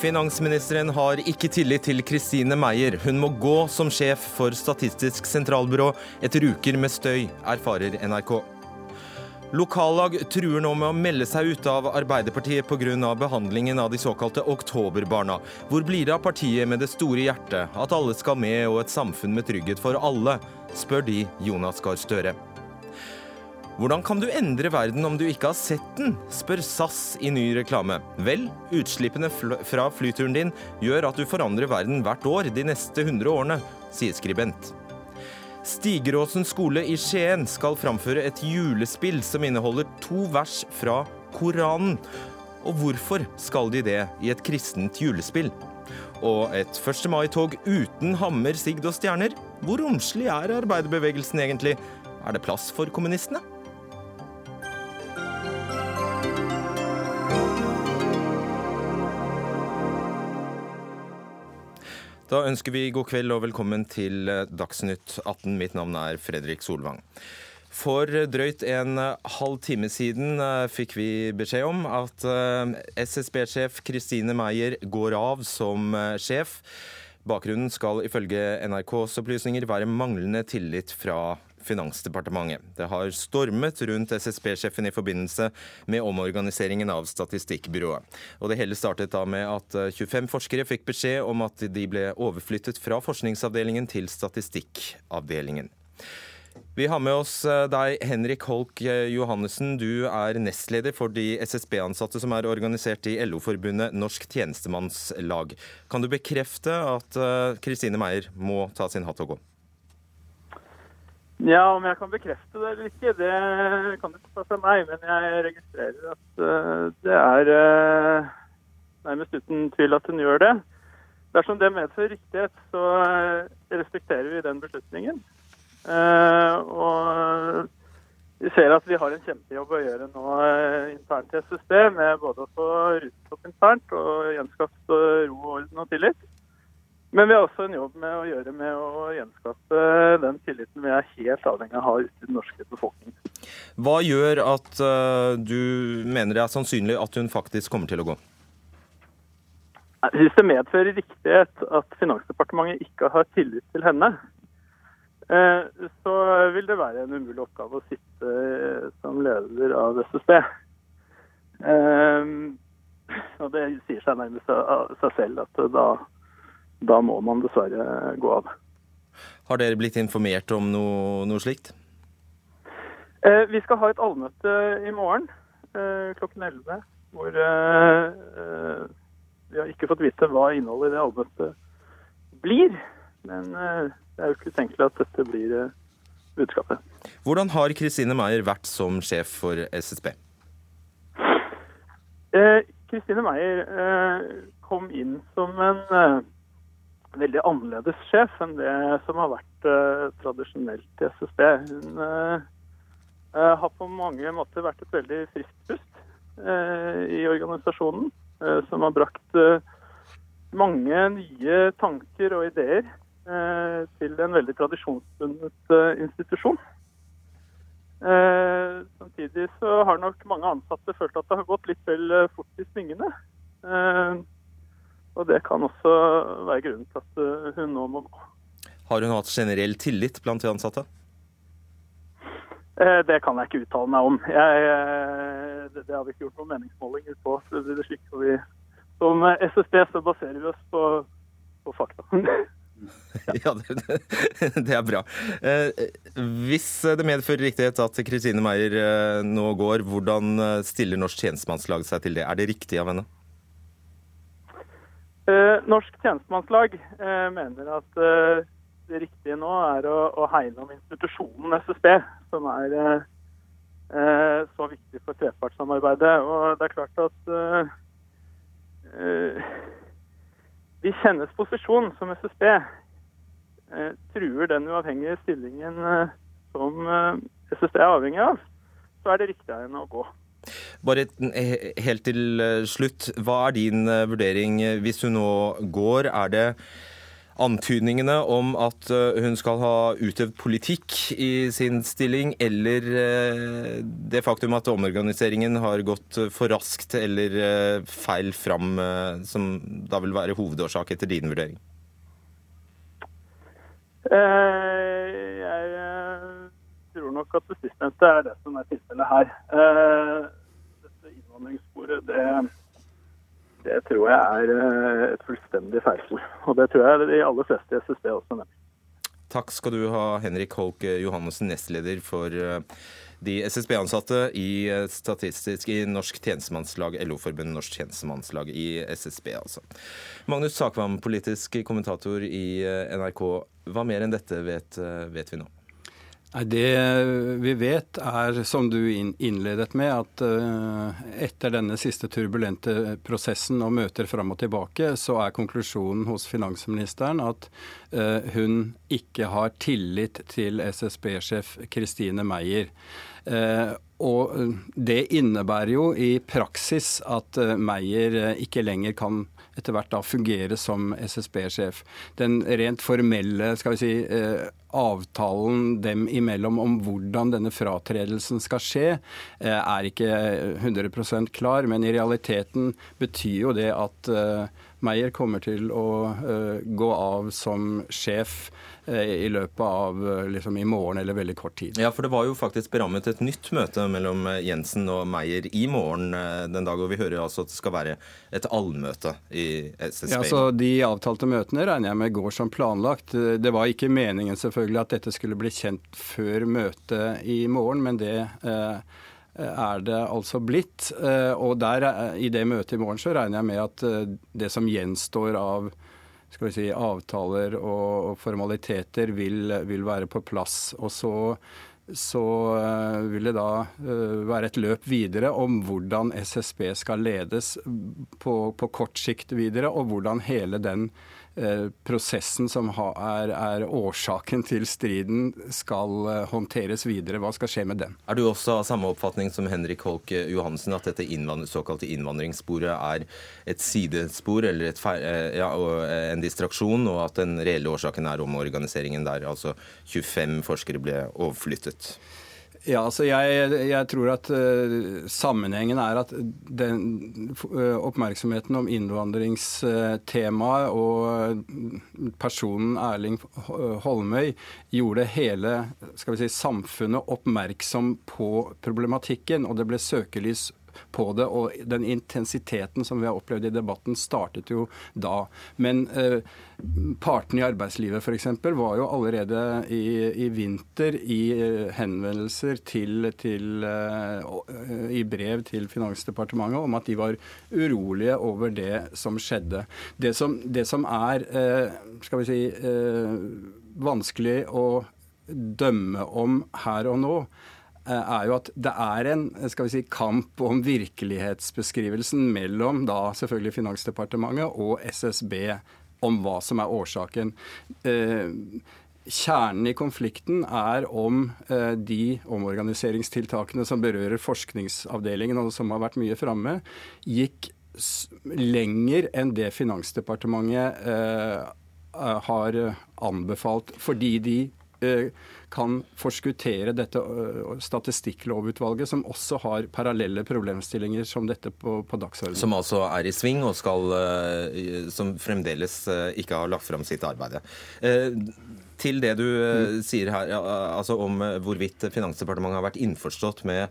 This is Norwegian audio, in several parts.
Finansministeren har ikke tillit til Kristine Meyer. Hun må gå som sjef for Statistisk sentralbyrå etter uker med støy, erfarer NRK. Lokallag truer nå med å melde seg ut av Arbeiderpartiet pga. behandlingen av de såkalte oktoberbarna. Hvor blir det av partiet med det store hjertet, at alle skal med og et samfunn med trygghet for alle, spør de Jonas Gahr Støre. Hvordan kan du endre verden om du ikke har sett den, spør SAS i ny reklame. Vel, utslippene fra flyturen din gjør at du forandrer verden hvert år de neste 100 årene, sier skribent. Stigeråsen skole i Skien skal framføre et julespill som inneholder to vers fra Koranen. Og hvorfor skal de det i et kristent julespill? Og et 1. mai-tog uten hammer, sigd og stjerner? Hvor romslig er arbeiderbevegelsen egentlig? Er det plass for kommunistene? Da ønsker vi god kveld og velkommen til eh, Dagsnytt 18. Mitt navn er Fredrik Solvang. For drøyt en halv time siden eh, fikk vi beskjed om at eh, SSB-sjef Kristine Meyer går av som sjef. Bakgrunnen skal ifølge NRKs opplysninger være manglende tillit fra Finansdepartementet. Det har stormet rundt SSB-sjefen i forbindelse med omorganiseringen av statistikkbyrået. Og Det hele startet da med at 25 eh, forskere fikk beskjed om at de ble overflyttet fra forskningsavdelingen til statistikkavdelingen. Vi har med oss eh, deg, Henrik Holk eh, Johannessen. Du er nestleder for de SSB-ansatte som er organisert i LO-forbundet Norsk tjenestemannslag. Kan du bekrefte at Kristine Meier må ta sin hatt og gå? Ja, om jeg kan bekrefte det eller ikke, det kan ikke ta fra meg. Men jeg registrerer at uh, det er uh, nærmest uten tvil at hun gjør det. Dersom det medfører riktighet, så uh, respekterer vi den beslutningen. og vi ser at vi har en kjempejobb å gjøre nå internt i SSB, med både å få ryddet opp internt og gjenskapt ro, orden og tillit. Men vi har også en jobb med å gjøre med å gjenskape den tilliten vi er helt avhengig av å ha ute i den norske befolkningen. Hva gjør at uh, du mener det er sannsynlig at hun faktisk kommer til å gå? Hvis det medfører riktighet at Finansdepartementet ikke har tillit til henne, uh, så vil det være en umulig oppgave å sitte som leder av SSB. Og det sier seg nærmest av seg selv at da da må man dessverre gå av. Har dere blitt informert om noe, noe slikt? Eh, vi skal ha et allmøte i morgen eh, klokken 11. Hvor eh, eh, vi har ikke fått vite hva innholdet i det allmøtet blir. Men eh, det er jo ikke utenkelig at dette blir eh, budskapet. Hvordan har Kristine Meier vært som sjef for SSB? Kristine Meier kom inn som en veldig annerledes sjef enn det som har vært uh, tradisjonelt i SSB. Hun uh, har på mange måter vært et veldig friskt pust uh, i organisasjonen, som har brakt mange nye tanker og ideer til en veldig tradisjonsbundet institusjon. samtidig så har nok mange ansatte følt at det har gått litt vel fort i svingene. Og det kan også være grunnen til at eh, hun nå må gå. Har hun hatt generell tillit blant de ansatte? Eh, det kan jeg ikke uttale meg om. Jeg, eh, det, det, har vi ikke gjort noen meningsmålinger på. Så det slik vi, som SSB så baserer vi oss på, på fakta. ja, det, det, er bra. hvis det medfører riktighet at Kristine Meier nå går, hvordan stiller Norsk tjenestemannslag seg til det? Er det riktig av henne? Eh, Norsk tjenestemannslag eh, mener at eh, det riktige nå er å, å hegne om institusjonen SSB, som er så viktig for trepartssamarbeidet. Og det er klart at eh, de kjennes posisjon som SSB truer den uavhengige stillingen som SSB er avhengig av, så er det riktig av henne å gå. Bare helt til eh, slutt, hva er din eh, vurdering hvis hun nå går? Er det antydningene om at eh, hun skal ha utøvd politikk i sin stilling, eller det faktum at omorganiseringen har gått for raskt eller feil fram, som da vil være hovedårsak etter din vurdering? Jeg tror nok at det sistnevnte er det som er tilfellet her. Innvandringssporet, det det tror jeg er eh, et fullstendig feilspor. Og det tror jeg de aller fleste i SSB også mener. Takk skal du ha, Henrik Holk Johannessen, nestleder for eh, de SSB-ansatte i eh, Statistisk i Norsk tjenestemannslag, LO-forbundet Norsk tjenestemannslag i SSB, altså. Magnus Sakvam, politisk kommentator i NRK. Hva mer enn dette vet, vet vi nå? Det vi vet er, som du innledet med, at eh, etter denne siste turbulente prosessen og møter fram og tilbake, så er konklusjonen hos finansministeren at eh, hun ikke har tillit til SSB-sjef Kristine Meyer. Eh, og det innebærer jo i praksis at Meyer ikke lenger kan etter hvert da fungere som SSB-sjef. Den rent formelle skal vi si, eh, avtalen dem imellom om hvordan denne fratredelsen skal skje, eh, er ikke 100% klar. Men i realiteten betyr jo det at eh, Meyer kommer til å gå av som sjef i løpet av liksom, i morgen eller veldig kort tid. Ja, for det var jo faktisk berammet et nytt møte mellom Jensen og Meyer i morgen den dag, og vi hører altså at det skal være et allmøte i SSB. Ja, så De avtalte møtene regner jeg med går som planlagt. Det var ikke meningen selvfølgelig at dette skulle bli kjent før møtet i morgen, men det eh, er det altså blitt. Eh, og der, eh, i det møtet i morgen så regner jeg med at det som gjenstår av skal vi si, avtaler og formaliteter, vil, vil være på plass. Og så så eh, vil det da eh, være et løp videre om hvordan SSB skal ledes på, på kort sikt videre, og hvordan hele den eh, prosessen som er, er, årsaken til striden, skal håndteres videre. Hva skal skje med den? Er du også av samme oppfatning som Henrik Holk Johansen, at dette innvandring, såkalte innvandringssporet er et sidespor eller et, ja, en distraksjon, og at den reelle årsaken er omorganiseringen der altså 25 forskere ble overflyttet? Ja, altså jeg, jeg, tror at uh, sammenhengen er at den uh, oppmerksomheten om innvandringstemaet og personen Erling Holmøy gjorde hele si, samfunnet oppmerksom på problematikken, og det ble søkelys på det. Og den intensiteten som vi har opplevd i debatten, startet jo da. Men eh, partene i arbeidslivet f.eks. var jo allerede i, i vinter i eh, henvendelser til, til eh, i brev til Finansdepartementet om at de var urolige over det som skjedde. Det som, det som er eh, skal vi si, eh, vanskelig å dømme om her og nå, Eh, er jo at det er en skal vi si, kamp om virkelighetsbeskrivelsen mellom da selvfølgelig Finansdepartementet og SSB om hva som er årsaken. Eh, kjernen i konflikten er om eh, de omorganiseringstiltakene som berører forskningsavdelingen, og som har vært mye framme, gikk lenger enn det Finansdepartementet har anbefalt, fordi de kan forskuttere dette statistikklovutvalget, som også har parallelle problemstillinger som dette på, på dagsordenen. Som altså er i sving, og skal, som fremdeles ikke har lagt fram sitt arbeid. Til det du mm. sier her, altså om hvorvidt Finansdepartementet har vært innforstått med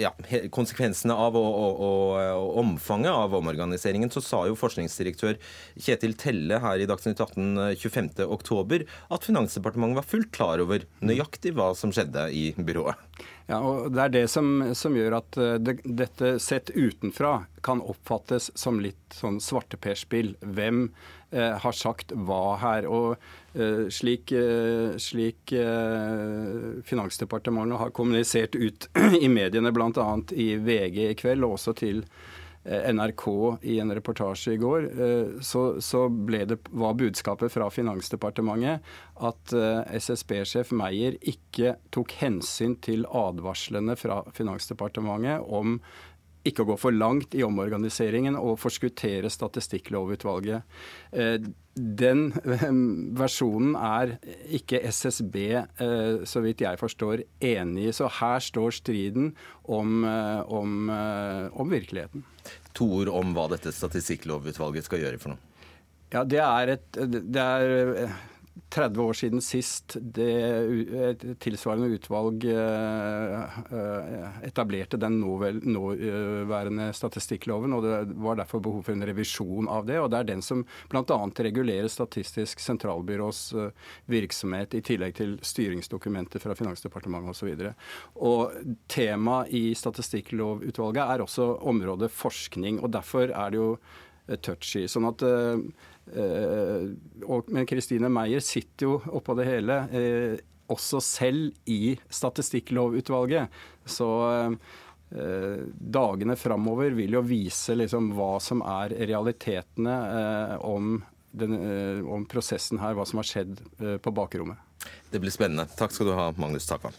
ja, konsekvensene av og, og, og, omfanget av omorganiseringen, så sa jo forskningsdirektør Kjetil Telle her i Dagsnytt 18 25.10 at Finansdepartementet var fullt klar over nøyaktig hva som skjedde i byrået. Ja, og Det er det som, som gjør at eh, det, dette sett utenfra kan oppfattes som litt sånn svarteperspill. Hvem eh, har sagt hva her? Og eh, slik, eh, slik eh, Finansdepartementet har kommunisert ut i mediene, bl.a. i VG i kveld, og også til Eh, NRK i en reportasje i går, eh, så, så det, var budskapet fra Finansdepartementet at eh, SSB-sjef Meyer ikke tok hensyn til advarslene fra Finansdepartementet om ikke å gå for langt i omorganiseringen og forskuttere Statistikklovutvalget. Eh, den versjonen er ikke SSB, så vidt jeg forstår, enig i. Så her står striden om, om, om virkeligheten. To ord om hva dette Statistikklovutvalget skal gjøre for noe. Ja, det er et det er 30 år siden sist det, et tilsvarende utvalg eh, eh, etablerte den nåværende statistikkloven. og Det var derfor behov for en revisjon av det. og Det er den som bl.a. regulerer Statistisk sentralbyrås eh, virksomhet, i tillegg til styringsdokumenter fra Finansdepartementet osv. Temaet i Statistikklovutvalget er også området forskning. og Derfor er det jo touchy. sånn at og, men Kristine Meyer sitter jo oppå det hele, eh, også selv i Statistikklovutvalget. Så eh, dagene framover vil jo vise liksom hva som er realitetene om, den, om prosessen her, hva som har skjedd på bakrommet. Det blir spennende. Takk skal du ha, Magnus Takvam.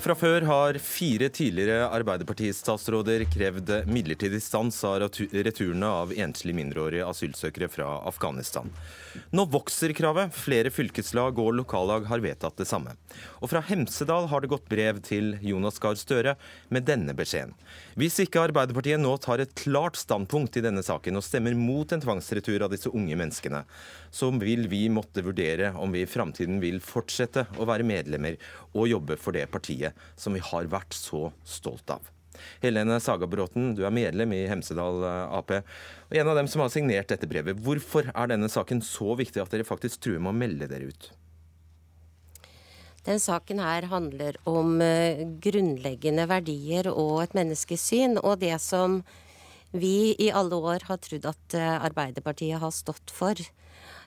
Fra før har fire tidligere Arbeiderpartistatsråder krevd midlertidig stans av returene av enslige mindreårige asylsøkere fra Afghanistan. Nå vokser kravet. Flere fylkeslag og lokallag har vedtatt det samme. Og fra Hemsedal har det gått brev til Jonas Gahr Støre med denne beskjeden. Hvis ikke Arbeiderpartiet nå tar et klart standpunkt i denne saken og stemmer mot en tvangsretur av disse unge menneskene, så vil vi måtte vurdere om vi i framtiden vil fortsette å være medlemmer og jobbe for det partiet som vi har vært så stolt av. Helene Sagabråten, du er medlem i Hemsedal eh, Ap, og en av dem som har signert dette brevet. Hvorfor er denne saken så viktig at dere faktisk truer med å melde dere ut? Den saken her handler om eh, grunnleggende verdier og et menneskesyn. Og det som vi i alle år har trodd at eh, Arbeiderpartiet har stått for.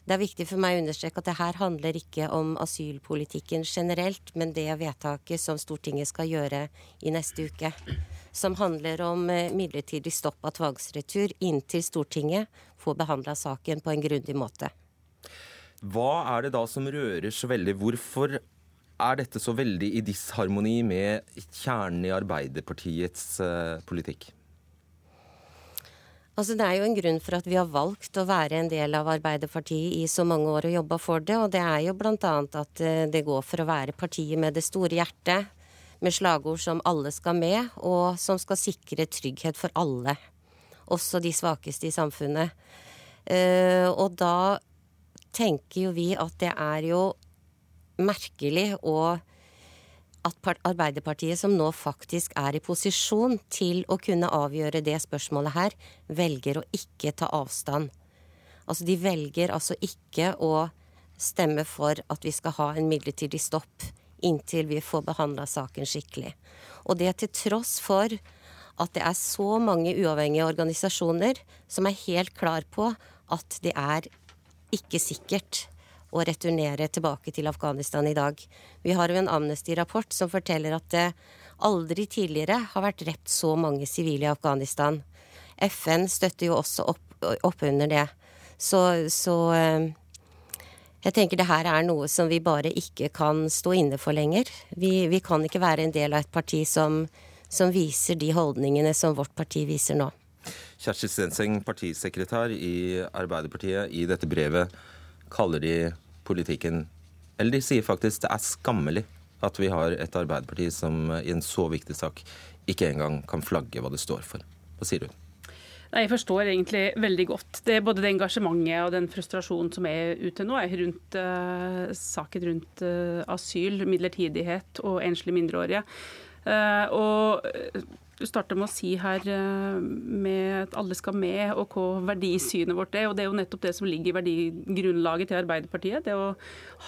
Det er viktig for meg å understreke at det her handler ikke om asylpolitikken generelt, men det vedtaket som Stortinget skal gjøre i neste uke. Som handler om eh, midlertidig stopp av tvangsretur inntil Stortinget får behandla saken på en grundig måte. Hva er det da som rører så veldig? Hvorfor er dette så veldig i disharmoni med kjernen i Arbeiderpartiets eh, politikk? Altså Det er jo en grunn for at vi har valgt å være en del av Arbeiderpartiet i så mange år og jobba for det. Og det er jo bl.a. at eh, det går for å være partiet med det store hjertet. Med slagord som 'alle skal med', og som skal sikre trygghet for alle. Også de svakeste i samfunnet. Uh, og da tenker jo vi at det er jo merkelig å at Arbeiderpartiet, som nå faktisk er i posisjon til å kunne avgjøre det spørsmålet her, velger å ikke ta avstand. Altså de velger altså ikke å stemme for at vi skal ha en midlertidig stopp inntil vi får behandla saken skikkelig. Og det til tross for at det er så mange uavhengige organisasjoner som er helt klar på at det er ikke sikkert å returnere tilbake til Afghanistan i dag. Vi har jo en Amnesty-rapport som forteller at det aldri tidligere har vært drept så mange sivile i Afghanistan. FN støtter jo også opp, opp under det. Så, så eh, jeg tenker det her er noe som vi bare ikke kan stå inne for lenger. Vi, vi kan ikke være en del av et parti som, som viser de holdningene som vårt parti viser nå. Kjersti Stenseng, partisekretær i Arbeiderpartiet, i dette brevet kaller de politikken Eller de sier faktisk det er skammelig at vi har et Arbeiderparti som i en så viktig sak ikke engang kan flagge hva det står for. Hva sier du? Jeg forstår egentlig veldig godt. Det er både det engasjementet og den frustrasjonen som er ute nå, er rundt uh, saken rundt uh, asyl, midlertidighet og enslige mindreårige. Uh, og du starter med å si her eh, med at alle skal med, og hva verdisynet vårt er. og Det er jo nettopp det som ligger i verdigrunnlaget til Arbeiderpartiet. Det å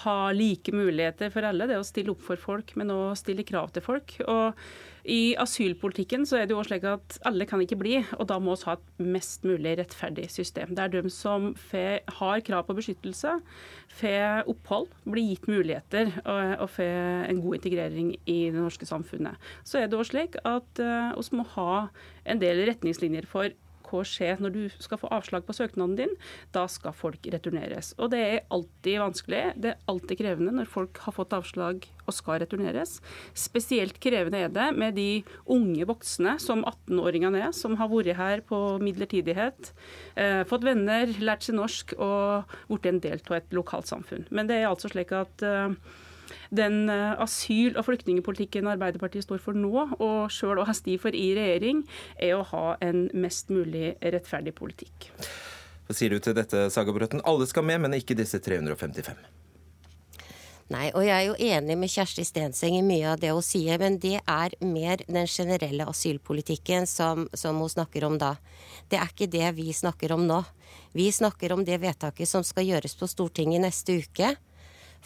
ha like muligheter for alle. Det å stille opp for folk, men òg stille krav til folk. Og i asylpolitikken så er det jo slik at alle kan ikke bli, og da må vi ha et mest mulig rettferdig system. Der de som har krav på beskyttelse, får opphold, blir gitt muligheter og, og får en god integrering i det norske samfunnet. Så er det også slik at uh, vi må ha en del retningslinjer for hva skjer når du skal få avslag på søknaden din. Da skal folk returneres. Og det er alltid vanskelig. Det er alltid krevende når folk har fått avslag og skal returneres. Spesielt krevende er det med de unge voksne, som 18-åringene er, som har vært her på midlertidighet, eh, fått venner, lært seg norsk og blitt en del av et lokalsamfunn. Men det er altså slik at eh, den eh, asyl- og flyktningpolitikken Arbeiderpartiet står for nå, og sjøl å ha sti for i regjering, er å ha en mest mulig rettferdig politikk. Hva sier du til dette, Saga Brøtten? Alle skal med, men ikke disse 355. Nei, og jeg er jo enig med Kjersti Stenseng i mye av det hun sier, men det er mer den generelle asylpolitikken som, som, hun snakker om da. Det er ikke det vi snakker om nå. Vi snakker om det vedtaket som skal gjøres på Stortinget neste uke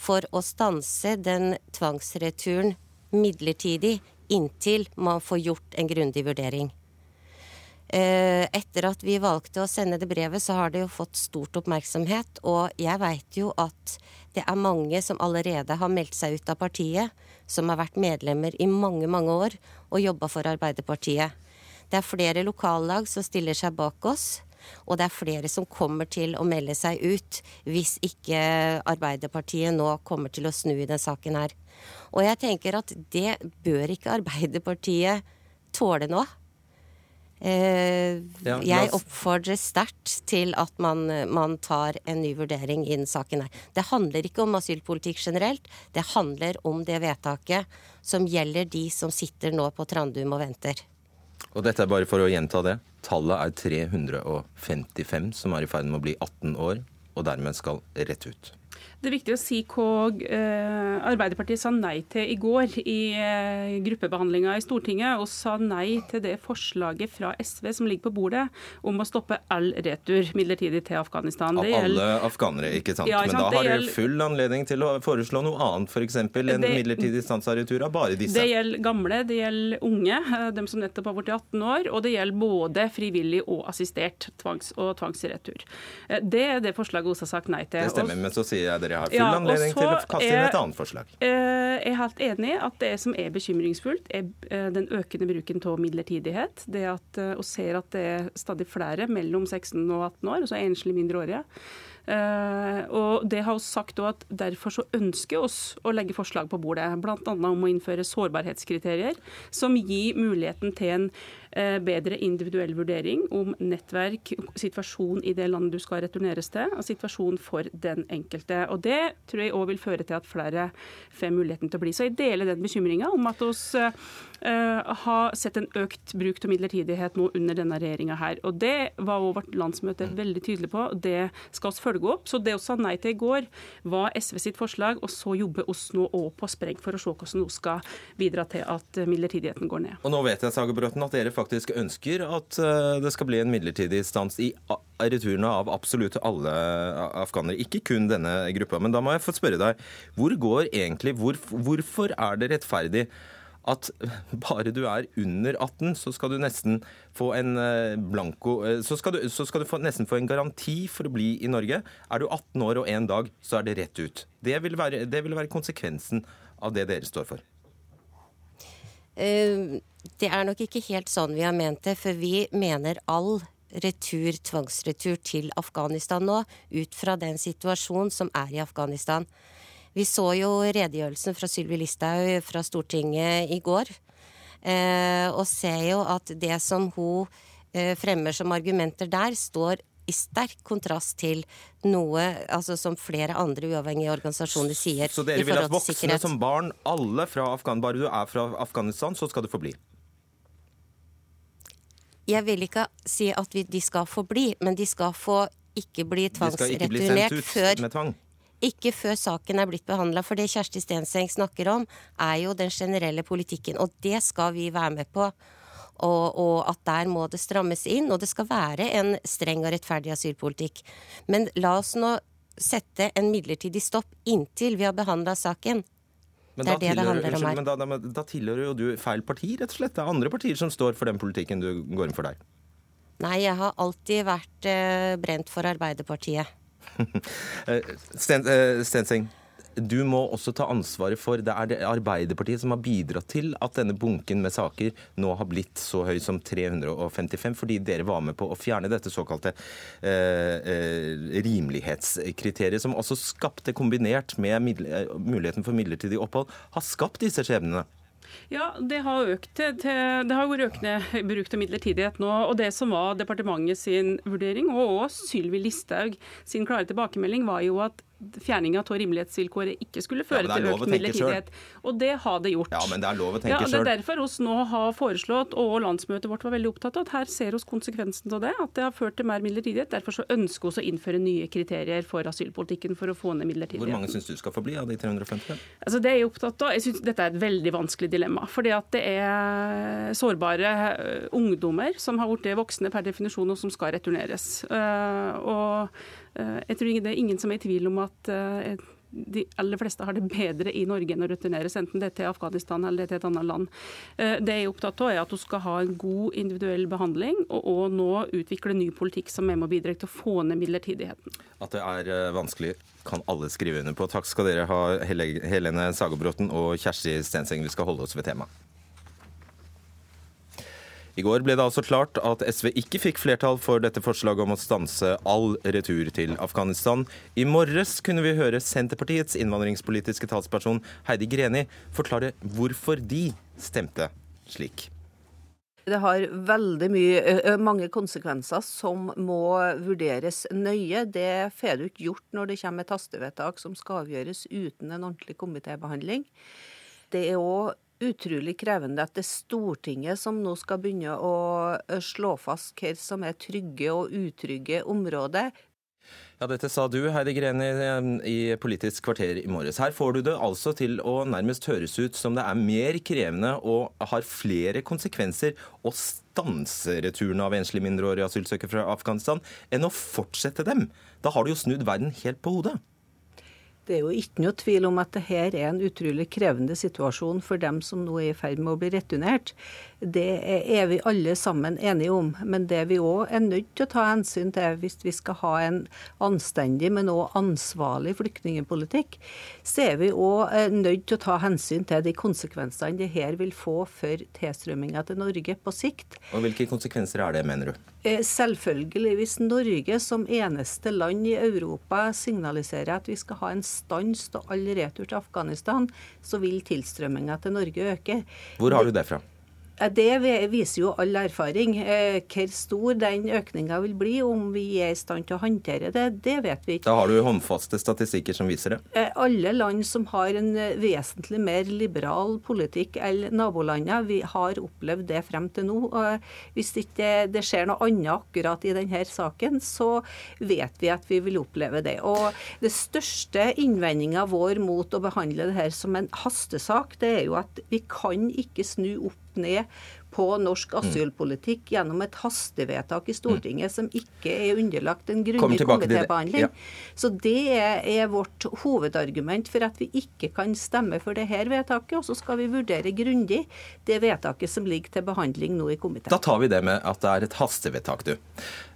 for å stanse den tvangsreturen midlertidig inntil man får gjort en grundig vurdering. Eh, etter at vi valgte å sende det brevet, så har det jo fått stort oppmerksomhet. Og jeg veit jo at det er mange som allerede har meldt seg ut av partiet, som har vært medlemmer i mange, mange år og jobba for Arbeiderpartiet. Det er flere lokallag som stiller seg bak oss. Og det er flere som kommer til å melde seg ut hvis ikke Arbeiderpartiet nå kommer til å snu i den saken her. Og jeg tenker at det bør ikke Arbeiderpartiet tåle nå. Eh, jeg oppfordrer sterkt til at man, man, tar en ny vurdering i den saken her. Det handler ikke om asylpolitikk generelt, det handler om det vedtaket som gjelder de som sitter nå på Trandum og venter. Og dette er bare for å gjenta det. Tallet er 355 som er i ferd med å bli 18 år og dermed skal rett ut. Det er viktig å si hva eh, Arbeiderpartiet sa nei til i går i eh, gruppebehandlinga i Stortinget, og sa nei til det forslaget fra SV som ligger på bordet om å stoppe all retur midlertidig til Afghanistan. Av alle afghanere, ikke sant. Ja, ikke sant? Men da har dere full anledning til å foreslå noe annet, f.eks. en det, midlertidig stans av retur av bare disse. Det gjelder gamle, det gjelder unge, eh, dem som nettopp har blitt 18 år, og det gjelder både frivillig og assistert tvangs- og tvangsretur. Det er det forslaget OSA har sagt nei til. Det stemmer, men så sier jeg det dere har full ja, anledning til å kaste inn et annet forslag. Eh, jeg er helt enig at det som er bekymringsfullt, er eh, den økende bruken av midlertidighet. Det at, og eh, ser at det er stadig flere mellom 16 og 18 år, altså enslige mindreårige. Uh, og det har vi sagt at Derfor så ønsker oss å legge forslag på bordet, bl.a. om å innføre sårbarhetskriterier som gir muligheten til en bedre individuell vurdering om nettverk, situasjon i det landet du skal returneres til, og situasjon for den enkelte. Og Det tror jeg òg vil føre til at flere får muligheten til å bli. Så jeg deler den bekymringa om at oss uh, har sett en økt bruk av midlertidighet nå under denne regjeringa her. Og Det var òg vårt landsmøte veldig tydelig på. og Det skal vi følge opp. Så det vi sa nei til i går, var SV sitt forslag, og så jobber oss nå òg på spreng for å se hvordan vi skal bidra til at midlertidigheten går ned. Og nå vet jeg Sagerbrøten, at dere faktisk ønsker at eh, det skal bli en midlertidig stans i returene av absolutt alle afghanere, ikke kun denne gruppa. Men da må jeg få spørre deg, hvor går egentlig, hvor, hvorfor er det rettferdig at bare du er under 18, så skal du nesten få en eh, blanko eh, Så skal du, så skal du få, nesten få en garanti for å bli i Norge. Er du 18 år og én dag, så er det rett ut. Det vil, være, det vil være konsekvensen av det dere står for. Uh, det er nok ikke helt sånn vi har ment det, for vi mener all retur, tvangsretur til Afghanistan nå, ut fra den situasjonen som er i Afghanistan. Vi så jo redegjørelsen fra Sylvi Listhaug fra Stortinget i går, eh, og ser jo at det som hun eh, fremmer som argumenter der, står i sterk kontrast til noe altså som flere andre uavhengige organisasjoner sier. Så dere vil at voksne som barn, alle fra Afghanistan, bare du er fra Afghanistan, så skal du få bli? Jeg vil ikke si at vi, de skal få bli, men de skal få ikke bli tvangsreturnert før tvang? Ikke før saken er blitt behandla. For det Kjersti Stenseng snakker om, er jo den generelle politikken. Og det skal vi være med på. Og, og, at der må det strammes inn. Og det skal være en streng og rettferdig asylpolitikk. Men la oss nå sette en midlertidig stopp inntil vi har behandla saken. Men det er det det handler om her. Men da, da, da, tilhører jo du feil parti, rett og slett. Det er andre partier som står for den politikken du går inn for der. Nei, jeg har alltid vært uh, brent for Arbeiderpartiet. Stensing, Sten, uh, Stenseng, du må også ta ansvaret for Det er det Arbeiderpartiet som har bidratt til at denne bunken med saker nå har blitt så høy som 355, fordi dere var med på å fjerne dette såkalte eh, eh, rimelighetskriteriet, som også skapte, kombinert med eh, muligheten for midlertidig opphold, har skapt disse skjebnene. Ja, det har, økt det har vært økende bruk av midlertidighet nå. og Det som var departementet sin vurdering, og også Sylvi Listhaug sin klare tilbakemelding, var jo at fjerning av rimelighetsvilkåret ikke skulle føre ja, til økt midlertidighet. Og det har det gjort. Ja, men Det er lov å tenke ja, selv. Det er derfor oss nå har foreslått, og landsmøtet vårt var veldig opptatt av, at her ser oss konsekvensen av det. At det har ført til mer midlertidighet. Derfor så ønsker vi å innføre nye kriterier for asylpolitikken for å få ned midlertidigheten. Hvor mange syns du skal få bli av de 350? Altså, det er jeg opptatt av. Jeg synes Dette er et veldig vanskelig dilemma. fordi at det er sårbare eh, ungdommer som har blitt voksne per definisjon, og som skal returneres. Uh, og Eh, jeg tror det er ingen som er i tvil om at eh, de aller fleste har det bedre i Norge enn å returneres, enten det er til Afghanistan eller er til et annet land. Eh, det jeg er opptatt av, er at du skal ha en god individuell behandling, og, og nå utvikle ny politikk som er med og bidra til å få ned midlertidigheten. At det er vanskelig, kan alle skrive under på. Takk skal dere ha, Helene Sagerbråten og Kjersti Stenseng. Vi skal holde oss ved temaet. I går ble det altså klart at SV ikke fikk flertall for dette forslaget om å stanse all retur til Afghanistan. I morges kunne vi høre Senterpartiets innvandringspolitiske talsperson Heidi Greni forklare hvorfor de stemte slik. Det har veldig mye, mange konsekvenser som må vurderes nøye. Det får du ikke gjort når det kommer et hastevedtak som skal avgjøres uten en ordentlig komitébehandling. Det er òg utrolig krevende at det er Stortinget som nå skal begynne å slå fast hva som er trygge og utrygge områder. Ja, Dette sa du, Heidi Greni, i Politisk kvarter i morges. Her får du det altså til å nærmest høres ut som det er mer krevende og har flere konsekvenser å stanse returen av enslige mindreårige asylsøkere fra Afghanistan enn å fortsette dem. Da har du jo snudd verden helt på hodet. Det er jo ikke noe tvil om at dette er en utrolig krevende situasjon for dem som nå er i ferd med å bli returnert. Det er vi alle sammen enige om. Men det vi òg er nødt til å ta hensyn til hvis vi skal ha en anstendig, men òg ansvarlig flyktningpolitikk, så er vi òg eh, nødt til å ta hensyn til de konsekvensene det her vil få for tilstrømminga til Norge på sikt. Og Hvilke konsekvenser er det, mener du? Eh, selvfølgelig, hvis Norge som eneste land i Europa signaliserer at vi skal ha en stans av all retur til Afghanistan, så vil tilstrømminga til Norge øke. Hvor har du det fra? Det viser jo all erfaring. Eh, hvor stor den økninga vil bli, om vi er i stand til å håndtere det, det vet vi ikke. Da har du håndfaste statistikker som viser det? Eh, alle land som har en eh, vesentlig mer liberal politikk enn nabolandene, vi har opplevd det frem til nå. Hvis ikke det skjer noe annet akkurat i denne saken, så vet vi at vi vil oppleve det. Og Det største innvendinga vår mot å behandle det her som en hastesak, det er jo at vi kan ikke snu opp ned på norsk asylpolitikk gjennom et hastevedtak i Stortinget som ikke er underlagt en grundig komitébehandling. Ja. Så det er, vårt hovedargument for at vi ikke kan stemme for det her vedtaket. Og så skal vi vurdere grundig det vedtaket som ligger til behandling nå i komiteen. Da tar vi det med at det er et hastevedtak, du.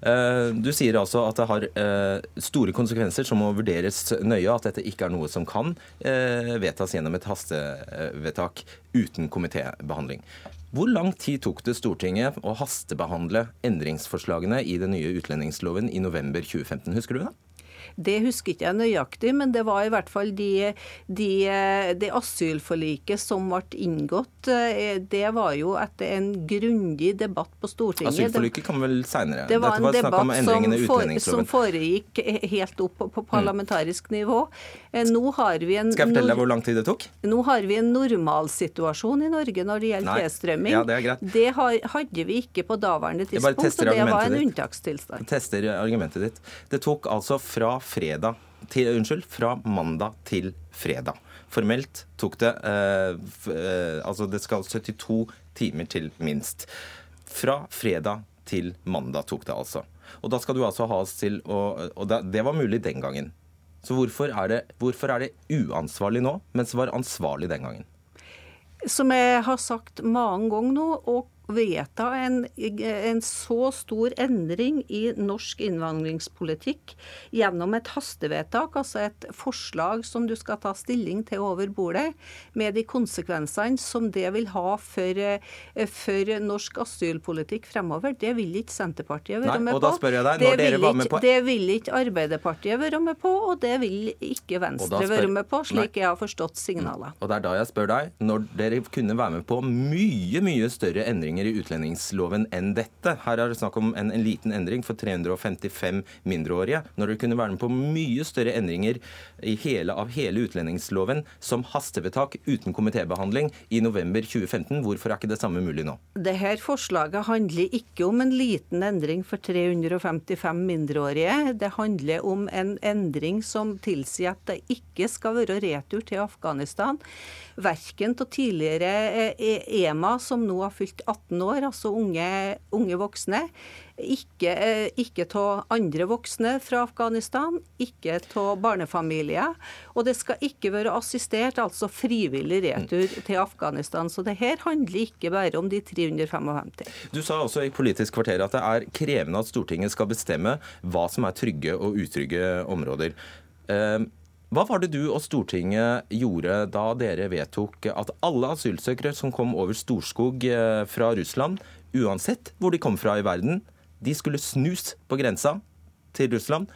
Eh, du sier altså at det har eh, store konsekvenser som må vurderes nøye, at dette ikke er noe som kan eh, vedtas gjennom et hastevedtak uten komitébehandling. Hvor lang tid tok det Stortinget å hastebehandle endringsforslagene i den nye utlendingsloven i november 2015? Husker du det? Det husker ikke jeg nøyaktig, men det var i hvert fall de, de, det asylforliket som ble inngått. Eh, det var jo etter en grundig debatt på Stortinget. Asylforliket kom vel seinere? Det var en var debatt som, for, som, foregikk helt opp på, på parlamentarisk mm. nivå. Eh, nå har vi en Skal jeg fortelle deg hvor lang tid det tok? Nå har vi en normalsituasjon i Norge når det gjelder tilstrømming. Ja, det er greit. Det hadde vi ikke på daværende tidspunkt, og det var en unntakstilstand. Jeg tester argumentet ditt. Det tok altså fra fredag til, unnskyld, fra mandag til fredag. Formelt tok det eh, eh Altså det skal 72 timer til minst. Fra fredag til mandag tok det altså. Og da skal du altså ha oss til å Og det var mulig den gangen. Så hvorfor er, det, hvorfor er det uansvarlig nå, mens det var ansvarlig den gangen? Som jeg har sagt mange ganger nå, og vedta en, en, så stor endring i norsk innvandringspolitikk gjennom et hastevedtak, altså et forslag som du skal ta stilling til over bordet, med de konsekvensene som det vil ha for, for norsk asylpolitikk fremover, det vil ikke Senterpartiet være Nei, med jeg deg, når det, var med ikke, på... det vil ikke Arbeiderpartiet være med på, og det vil ikke Venstre spør... være med på, slik Nei. jeg har forstått signalet. Og det er da jeg spør deg, når dere kunne være med på mye, mye større endringer i utlendingsloven enn dette Her er det snakk om en, en liten endring for 355 mindreårige. Når det kunne være med på mye større endringer hele, av hele utlendingsloven som hastevedtak uten komitébehandling i november 2015, hvorfor er ikke det samme mulig nå? Dette forslaget handler ikke om en liten endring for 355 mindreårige. Det handler om en endring som tilsier at det ikke skal være retur til Afghanistan. Verken av tidligere eh, EMA, som nå har fylt 18 år, altså unge, unge voksne. Ikke, eh, ikke av andre voksne fra Afghanistan, ikke av barnefamilier. Og det skal ikke være assistert, altså frivillig retur til Afghanistan. Så det her handler ikke bare om de 355. Du sa også i Politisk kvarter at det er krevende at Stortinget skal bestemme hva som er trygge og utrygge områder. Eh, hva var det du og Stortinget gjorde da dere vedtok at alle asylsøkere som kom over Storskog eh, fra Russland, uansett hvor de kom fra i verden, de skulle snus på grensa til Russland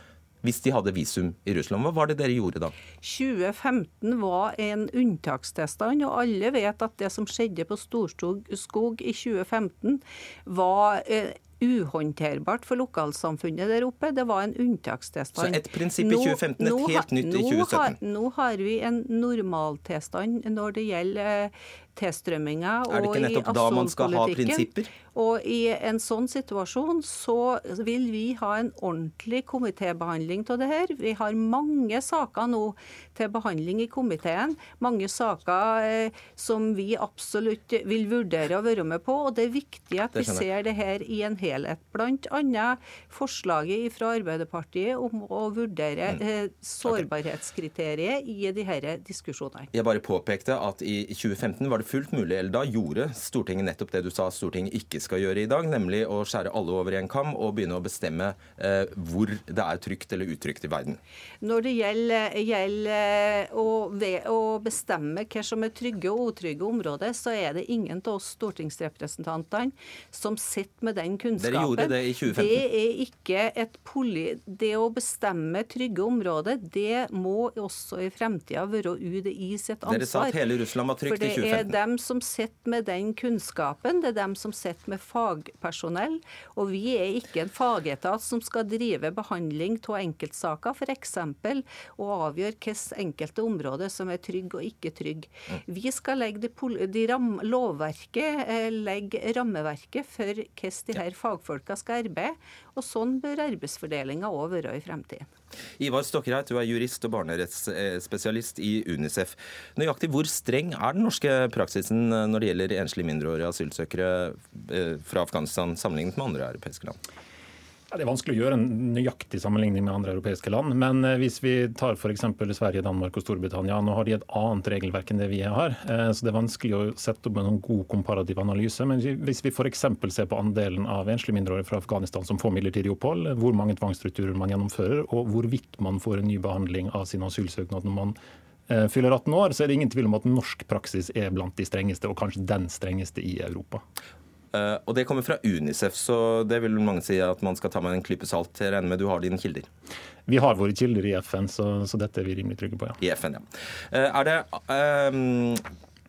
hvis de hadde visum i Russland. Hva var det dere gjorde da? 2015 var en unntakstilstand, og alle vet at det som skjedde på Storskog i 2015, var eh, uhåndterbart for lokalsamfunnet der oppe. Det var en unntakstilstand. Så et prinsipp i 2015, et helt nytt i 2017? Nå har, nå har vi en normaltilstand når det gjelder tilstrømminga og i prinsipper? Og i en sånn situasjon så vil vi ha en ordentlig komitébehandling av det her. Vi har mange saker nå til behandling i komiteen. Mange saker eh, som vi absolutt vil vurdere å være med på. Og det er viktig at vi ser det her i en helhet. Annet forslaget fra Arbeiderpartiet om å vurdere Mm. eh, sårbarhetskriteriet i de her diskusjonene. Jeg bare påpekte at i 2015 var det fullt mulig, eller da gjorde Stortinget nettopp det du sa Stortinget ikke skal gjøre i dag, nemlig å skjære alle over i en kam og begynne å bestemme eh, hvor det er trygt eller utrygt i verden. Når det gjelder, gjelder å, å, bestemme hva som er trygge og utrygge områder, så er det ingen av oss stortingsrepresentantene som sitter med den kunnskapen. Dere gjorde det i 2015. Det er ikke et poli... Det å bestemme trygge områder, det må også i fremtida være UDI sitt ansvar. Dere sa at hele Russland var trygt i 2015. Er dem som sitter med den kunnskapen, det er dem som sitter med fagpersonell. Og vi er ikke en fagetat som skal drive behandling av enkeltsaker, f.eks. å avgjøre hvilke enkelte områder som er trygge og ikke trygge. Mm. Vi skal legge de, de ram, lovverket, eh, legge rammeverket for hvordan de her fagfolka skal arbeide. Og sånn bør arbeidsfordelinga òg være i fremtiden. Ivar Stokkereit, du er jurist og barnerettsspesialist i Unicef. Nøyaktig hvor streng er den norske praksisen når det gjelder enslige mindreårige asylsøkere eh, fra Afghanistan sammenlignet med andre europeiske land? Ja, det er vanskelig å gjøre en nøyaktig sammenligning med andre europeiske land. Men eh, hvis vi tar f.eks. Sverige, Danmark og Storbritannia, nå har de et annet regelverk enn det vi har. Eh, så det er vanskelig å sette opp en sånn god komparativ analyse. Men hvis vi f.eks. ser på andelen av enslige mindreårige fra Afghanistan som får midlertidig opphold, hvor mange tvangsstrukturer man gjennomfører, og hvorvidt man får en ny behandling av sin asylsøknad når man eh, fyller 18 år, så er det ingen tvil om at norsk praksis er blant de strengeste, og kanskje den strengeste i Europa. Uh, og Det kommer fra Unicef, så det vil mange si at man skal ta med en klype salt. Jeg regner med du har dine kilder? Vi har våre kilder i FN, så, så dette er vi rimelig trygge på, ja. I FN, ja. Uh, er det um,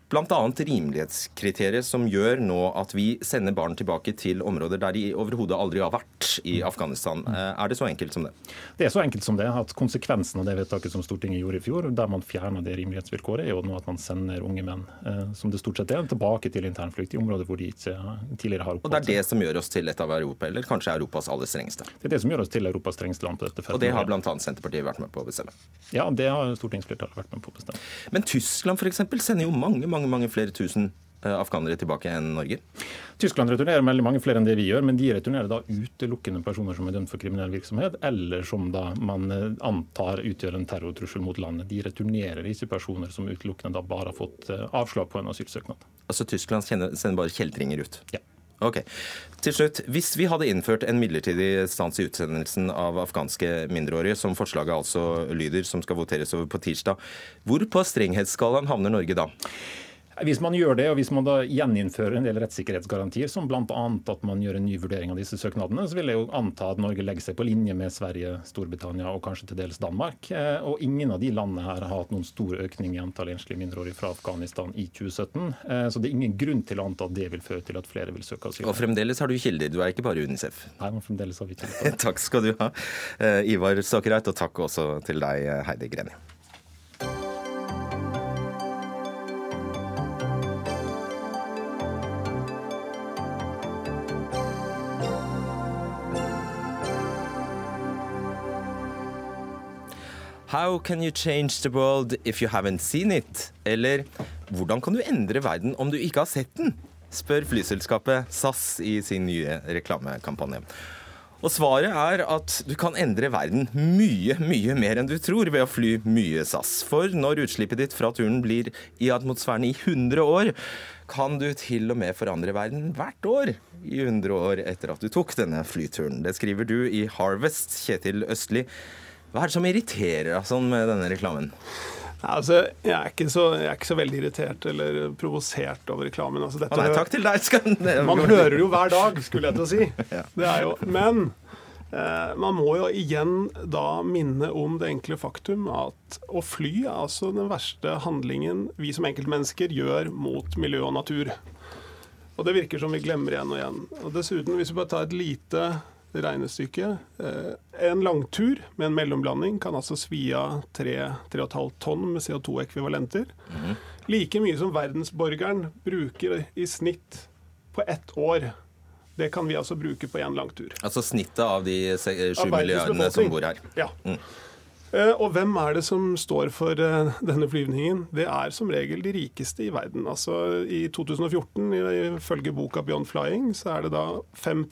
bl.a. rimelighetskriteriet som gjør nå at vi sender barn tilbake til områder der de overhodet aldri har vært i Afghanistan. Uh, er det så enkelt som det? Det er så enkelt som det. at Konsekvensen av det vedtaket som Stortinget gjorde i fjor, der man fjerna det rimelighetsvilkåret, er jo nå at man sender unge menn, som det stort sett er, tilbake til internflukt i områder hvor de ikke tidligere har oppholdt seg. Og det er det som gjør oss til et av Europa, eller kanskje Europas aller strengeste? Det er det som gjør oss til Europas strengeste land på dette feltet. Og det har bl.a. Senterpartiet vært med på å bestemme? Ja, det har stortingsflertallet vært med på å bestemme. Men Tyskland f.eks. sender jo mange, mange, mange flere tusen afghanere tilbake enn Norge? Tyskland returnerer veldig mange flere enn det vi gjør, men de returnerer da utelukkende personer som er dømt for kriminell virksomhet, eller som da man antar utgjør en terrortrussel mot landet. De returnerer ikke personer som utelukkende da bare har fått avslag på en asylsøknad. Altså Tyskland sender bare kjeltringer ut? Ja. Ok. Til slutt, Hvis vi hadde innført en midlertidig stans i utsendelsen av afghanske mindreårige, som forslaget altså lyder, som skal voteres over på tirsdag, hvor på strenghetsskalaen havner Norge da? Hvis man gjør det, og hvis man da gjeninnfører en del rettssikkerhetsgarantier, som bl.a. at man gjør en ny vurdering av disse søknadene, så vil jeg jo anta at Norge legger seg på linje med Sverige, Storbritannia og kanskje til dels Danmark. Eh, og ingen av de landene her har hatt noen stor økning i antall enslige mindreårige fra Afghanistan i 2017. Eh, så det er ingen grunn til å anta at det vil føre til at flere vil søke asyl. Og fremdeles har du kilder, du er ikke bare Unicef? Nei, men fremdeles har vi kilder. takk skal du ha, eh, Ivar Stakereit, og takk også til deg, Heidi Greni. How can you change the world if you haven't seen it? Eller hvordan kan du endre verden om du ikke har sett den? spør flyselskapet SAS i sin nye reklamekampanje. Og svaret er at du kan endre verden mye, mye mer enn du tror ved å fly mye SAS. For når utslippet ditt fra turen blir i atmosfæren i 100 år, kan du til og med forandre verden hvert år i 100 år etter at du tok denne flyturen. Det skriver du i Harvest, Kjetil Østli. Hva er det som irriterer deg sånn med denne reklamen? Altså, jeg, er ikke så, jeg er ikke så veldig irritert eller provosert over reklamen. Altså, dette, nei, takk til deg. Skal... Man hører jo hver dag, skulle jeg til å si. Det er jo, men eh, man må jo igjen da minne om det enkle faktum at å fly er altså den verste handlingen vi som enkeltmennesker gjør mot miljø og natur. Og det virker som vi glemmer igjen og igjen. Og dessuten, hvis vi bare tar et lite regnestykket. Eh, en langtur med en mellomblanding kan altså svi av 3-3,5 tonn med CO2-ekvivalenter. Mm. Like mye som verdensborgeren bruker i snitt på ett år. Det kan vi altså bruke på én langtur. Altså snittet av de 7 milliardene som bor her? Ja. Mm. Eh, og hvem er det som står for eh, denne flyvningen? Det er som regel de rikeste i verden. Altså I 2014, ifølge boka 'Beyond Flying', så er det da 5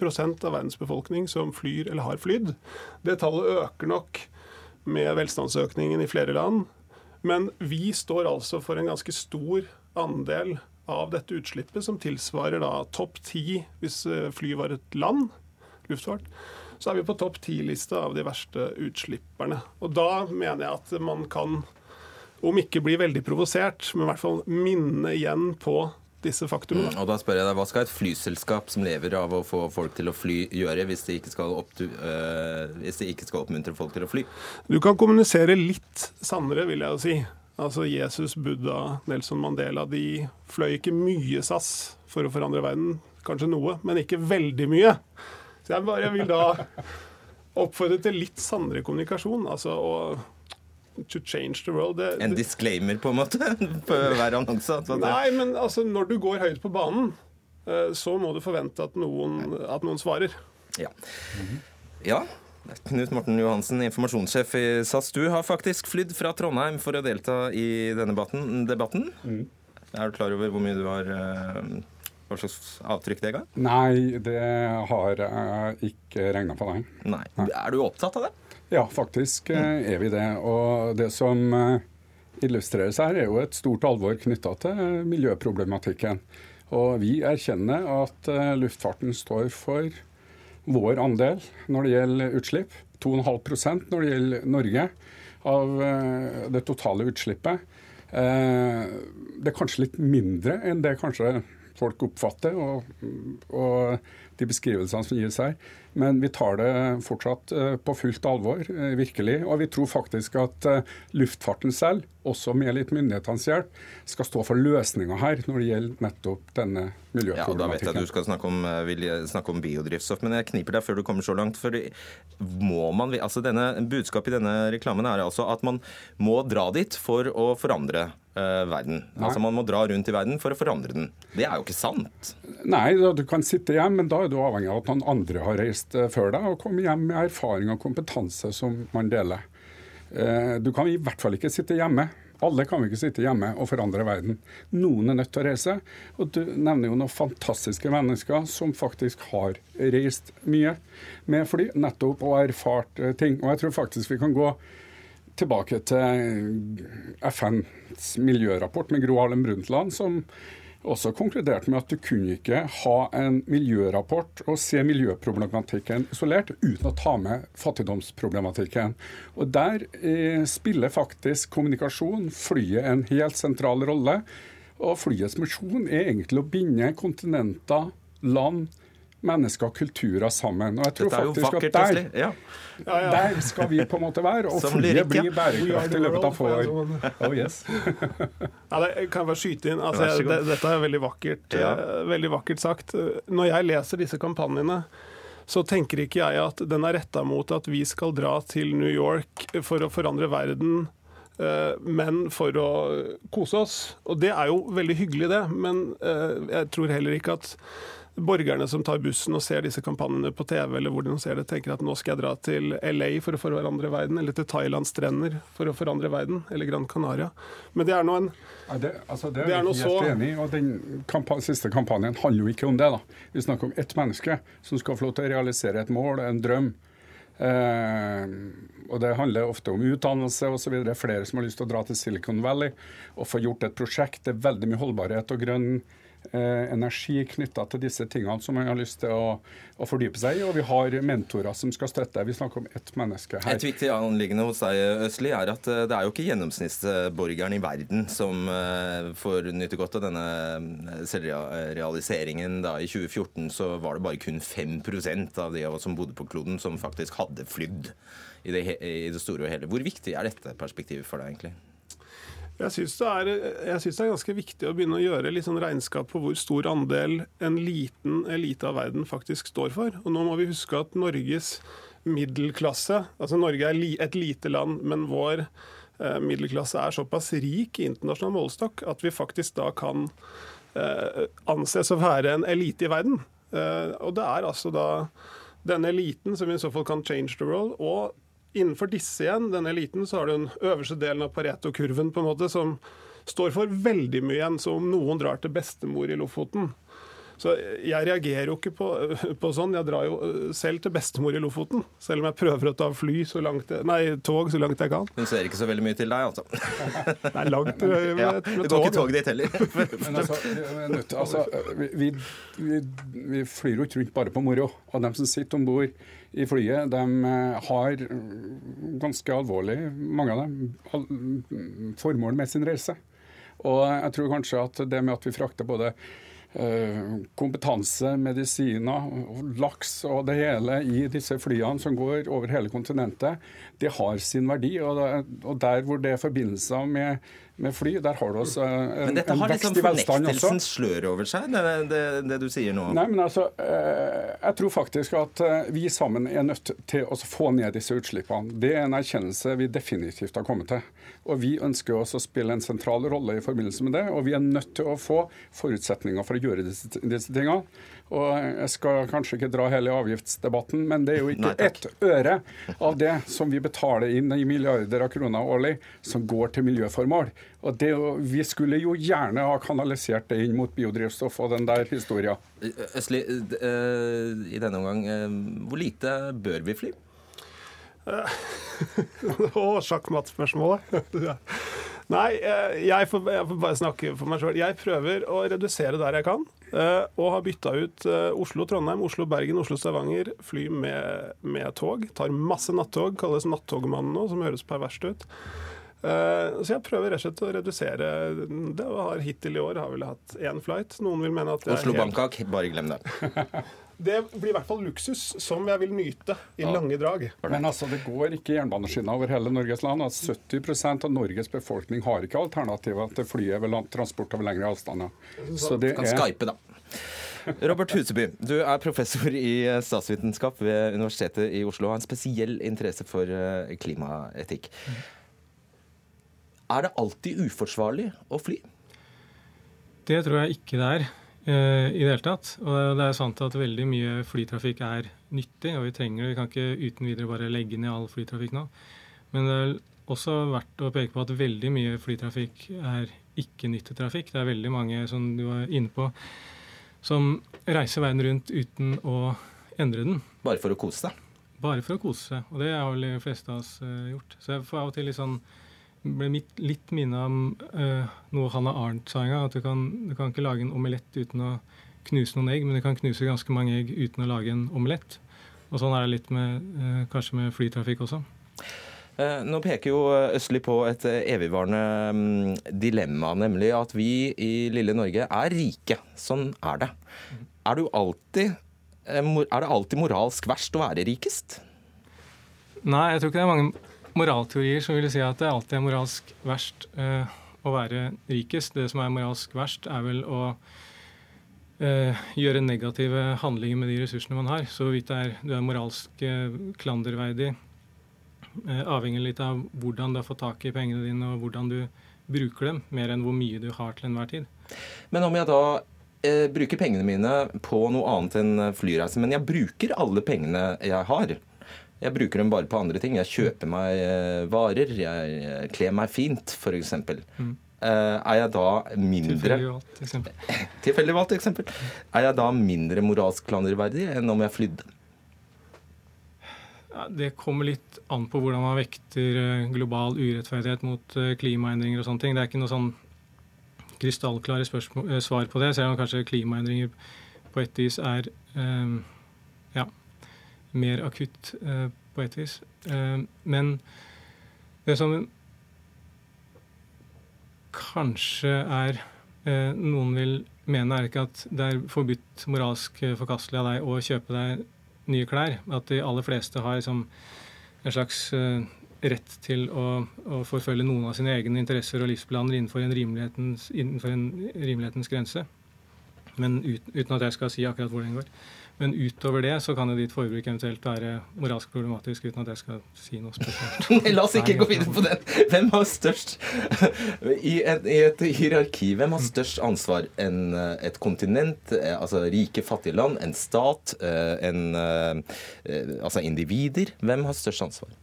av verdens befolkning som flyr eller har flydd. Det tallet øker nok med velstandsøkningen i flere land. Men vi står altså for en ganske stor andel av dette utslippet, som tilsvarer da topp ti hvis eh, fly var et land, luftfart så er vi på topp ti-lista av de verste utslipperne. Og da mener jeg at man kan, om ikke bli veldig provosert, men i hvert fall minne igjen på disse faktorene. Mm, og da spør jeg deg, Hva skal et flyselskap som lever av å få folk til å fly, gjøre hvis de ikke skal, opp, øh, hvis de ikke skal oppmuntre folk til å fly? Du kan kommunisere litt sannere, vil jeg jo si. Altså Jesus, Buddha, Nelson Mandela de fløy ikke mye SAS for å forandre verden. Kanskje noe, men ikke veldig mye. Så jeg bare vil da oppfordre til litt sannere kommunikasjon. altså å to change the world. Det, en disclaimer, på en måte, på hver annonse? Nei, men altså, når du går høyt på banen, eh, så må du forvente at noen, at noen svarer. Ja. ja. Knut Morten Johansen, informasjonssjef i SAS. Du har faktisk flydd fra Trondheim for å delta i denne debatten. Mm. Er du klar over hvor mye du har uh, hva slags avtrykk det ga? Nei, det har jeg ikke regna på, nei. nei. Er du opptatt av det? Ja, faktisk mm. er vi det. Og det som eh, illustreres her, er jo et stort alvor knytta til miljøproblematikken. Og vi erkjenner at eh, luftfarten står for vår andel når det gjelder utslipp. 2,5% når det gjelder Norge av det totale utslippet. Det er kanskje litt mindre enn det kanskje folk oppfatter, og, og de beskrivelsene som gis her. Men vi tar det fortsatt eh, på fullt alvor, eh, virkelig. Og vi tror faktisk at eh, luftfarten selv, også med litt myndighetenes hjelp, skal stå for løsninga her når det gjelder nettopp denne miljøproblematikken. Ja, og Da vet jeg at du skal snakke om, vil snakke om biodrivstoff, men jeg kniper deg før du kommer så langt. for må man, altså denne, Budskapet i denne reklamen er altså at man må dra dit for å forandre verden. Nei. Altså Man må dra rundt i verden for å forandre den. Det er jo ikke sant. Nei, du kan sitte hjem, men da er du avhengig av at noen andre har reist uh, før deg og kommet hjem med erfaring og kompetanse som man deler. Uh, du kan i hvert fall ikke sitte hjemme. Alle kan ikke sitte hjemme og forandre verden. Noen er nødt til å reise. Og du nevner jo noen fantastiske mennesker som faktisk har reist mye med fly, nettopp og erfart ting. Og jeg tror faktisk vi kan gå tilbake til FNs miljørapport med Gro Harlem Brundtland, som også konkludert med at du kunne ikke ha en miljørapport og se miljøproblematikken isolert uten å ta med fattigdomsproblematikken. Og Der eh, spiller faktisk kommunikasjon, flyet, en helt sentral rolle. Og flyets misjon er egentlig å binde kontinenter, land, mennesker og kulturer sammen. Og jeg tror faktisk vakkert, at der, ja. ja, ja. der skal vi på en måte være. Og flyet ja. blir bærekraftig i løpet av få år. Oh, yes. Ja, det kan jeg bare skyte inn. Altså, jeg, det, dette er veldig vakkert, Ja. eh, veldig vakkert sagt. Når jeg leser disse kampanjene, så tenker ikke jeg at den er retta mot at vi skal dra til New York for å forandre verden, eh, men for å kose oss. Og det er jo veldig hyggelig, det. Men eh, jeg tror heller ikke at borgerne som tar bussen og ser disse kampanjene på TV, eller hvor de ser det, tenker at nå skal jeg dra til LA for å forandre verden, eller til Thailands strender for å forandre verden, eller Gran Canaria. Men det er nå en Ja, det, altså det er Det er noe så- enig og Den kampan siste kampanjen handler jo ikke om det. da. Vi snakker om ett menneske som skal få lov til å realisere et mål, en drøm. Eh, og Det handler ofte om utdannelse osv. Er flere som har lyst til å dra til Silicon Valley og få gjort et prosjekt. Det er veldig mye holdbarhet og grønn energi knytta til disse tingene som man har lyst til å, å fordype seg i. Og vi har mentorer som skal støtte. Vi snakker om ett menneske her. Et viktig anliggende hos deg, Østli, er at eh, det er jo ikke gjennomsnittsborgeren i verden som eh, får nyte godt av denne eh, selvrealiseringen. Da I 2014 så var det bare kun 5% av de av oss som bodde på kloden, som faktisk hadde flydd i det, i det store og hele. Hvor viktig er dette perspektivet for deg, egentlig? Jeg syns det, det er ganske viktig å begynne å gjøre litt sånn regnskap på hvor stor andel en liten elite av verden faktisk står for. Og nå må vi huske at Norges middelklasse Altså Norge er et lite land, men vår eh, middelklasse er såpass rik i internasjonal målestokk at vi faktisk da kan eh, anses å være en elite i verden. Eh, og det er altså da denne eliten som i så fall kan change the world. og Innenfor disse igjen, denne eliten, så har du den øverste delen av Pareto-kurven på en måte, som står for veldig mye igjen. Så om noen drar til bestemor i Lofoten Så jeg reagerer jo ikke på, på sånn. Jeg drar jo øh, selv til bestemor i Lofoten. Selv om jeg prøver å ta fly så langt Nei, tog så langt jeg kan. Hun ser ikke så veldig mye til deg, altså. Det er langt med, med, Ja, med det går ikke tog dit heller. Men altså, vi, er nødt altså, vi, vi, vi, flyr jo ikke rundt bare på moro. Og dem som sitter om bord i flyet, de eh, har ganske alvorlig, mange av dem, formål med sin reise. Og jeg tror kanskje at det med at vi frakter både eh, kompetanse, medisiner, laks og det hele i disse flyene som går over hele kontinentet, det har sin verdi. Og der hvor det er forbindelser med, med fly, der har du også en, Men dette har liksom fornektelsens slør over seg, det, det, det du sier nå. Nei, men altså, eh, Jeg tror faktisk at eh, vi sammen er nødt til å få ned disse utslippene. Det er en erkjennelse vi definitivt har kommet til. Og Vi ønsker også å spille en sentral rolle i forbindelse med det. Og vi er nødt til å få forutsetninger for å gjøre disse, disse tingene. Og Jeg skal kanskje ikke dra hele avgiftsdebatten, men det er jo ikke Nei, ett øre av det som vi betaler inn i milliarder av kroner årlig, som går til miljøformål. Og det, Vi skulle jo gjerne ha kanalisert det inn mot biodrivstoff og den der historia. Østli, eh, i denne omgang, eh, hvor lite bør vi fly? Å, sjakkmattspørsmålet. Nei, eh, jeg får, jeg får bare snakke for meg sjøl. Jeg prøver å redusere der jeg kan. eh, Og har bytta ut eh, Oslo-Trondheim, Oslo-Bergen, Oslo-Stavanger. Fly med, med tog. Tar masse nattog. Kalles Nattogmannen nå, som høres perverst ut. Så jeg prøver rett og slett å redusere det. har Hittil i år har vel hatt én flight. Noen vil mene at er helt Oslo-Bangkok, bare glem det. Det blir i hvert fall luksus som jeg vil nyte i lange drag. Men altså, det går ikke jernbaneskinner over hele Norges land. Altså, 70% av Norges befolkning har ikke alternativer til flyet ved transport over lengre avstander. Så det Kan er skype, da. Robert Huseby, du er professor i eh, statsvitenskap ved Universitetet i Oslo og har en spesiell interesse for eh, klimaetikk. Er det alltid uforsvarlig å fly? Det tror jeg ikke det er i det hele tatt. Og det er sant at veldig mye flytrafikk er nyttig, og vi trenger det. Vi kan ikke uten videre bare legge ned all flytrafikk nå. Men det er også verdt å peke på at veldig mye flytrafikk er ikke-nyttetrafikk. Det er veldig mange, som du var inne på, som reiser verden rundt uten å endre den. Bare for å kose seg? Bare for å kose seg. Og det har vel de fleste av oss eh, gjort. Så jeg får av og til litt sånn ble mitt, litt minnet om uh, noe Hannah Arnt sa en gang. At du kan, du kan, ikke lage en omelett uten å knuse noen egg, men du kan knuse ganske mange egg uten å lage en omelett. Og sånn er det litt med, uh, kanskje med flytrafikk også. Uh, nå peker jo Østli på et evigvarende um, dilemma, nemlig at vi i lille Norge er rike. Sånn er det. Er, alltid, er det alltid moralsk verst å være rikest? Nei, jeg tror ikke det er mange moralteorier som vil si at det alltid er moralsk verst uh, å være rikest. Det som er moralsk verst, er vel å eh, gjøre negative handlinger med de ressursene man har. Så hvorvidt du er moralsk eh, klanderverdig, avhenger litt av hvordan du har fått tak i pengene dine, og hvordan du bruker dem, mer enn hvor mye du har til enhver tid. Men om jeg da bruker pengene mine på noe annet enn flyreise, men jeg bruker alle pengene jeg har, jeg bruker dem bare på andre ting. Jeg kjøper meg eh, varer, jeg kler meg fint, f.eks. Mm. Uh, er jeg da mindre Tilfeldig valgt eksempel. Er jeg da mindre moralsk klanderverdig enn om jeg flydde? Det kommer litt an på hvordan man vekter eh, global urettferdighet mot klimaendringer og sånne ting. Det er ikke noe sånn krystallklare svar på det, selv om kanskje klimaendringer på et vis er um, ja, mer akutt eh, på et vis. Eh, men det som kanskje er eh, Noen vil mene er ikke at det er forbudt moralsk forkastelig av deg å kjøpe deg nye klær. At de aller fleste har liksom en slags rett til å, å, forfølge noen av sine egne interesser og livsplaner innenfor en rimelighetens, innenfor en rimelighetens grense. Men uten, uten at jeg skal si akkurat hvor den går. Men utover det så kan jo ditt forbruk eventuelt være moralsk problematisk, uten at jeg skal si noe spesielt. Nei, La oss ikke gå videre på den. Hvem har størst I et, i et hierarki, hvem har størst ansvar? En, eh, et kontinent, eh, altså rike, fattige land, en stat, eh, en, altså individer? Hvem har størst ansvar?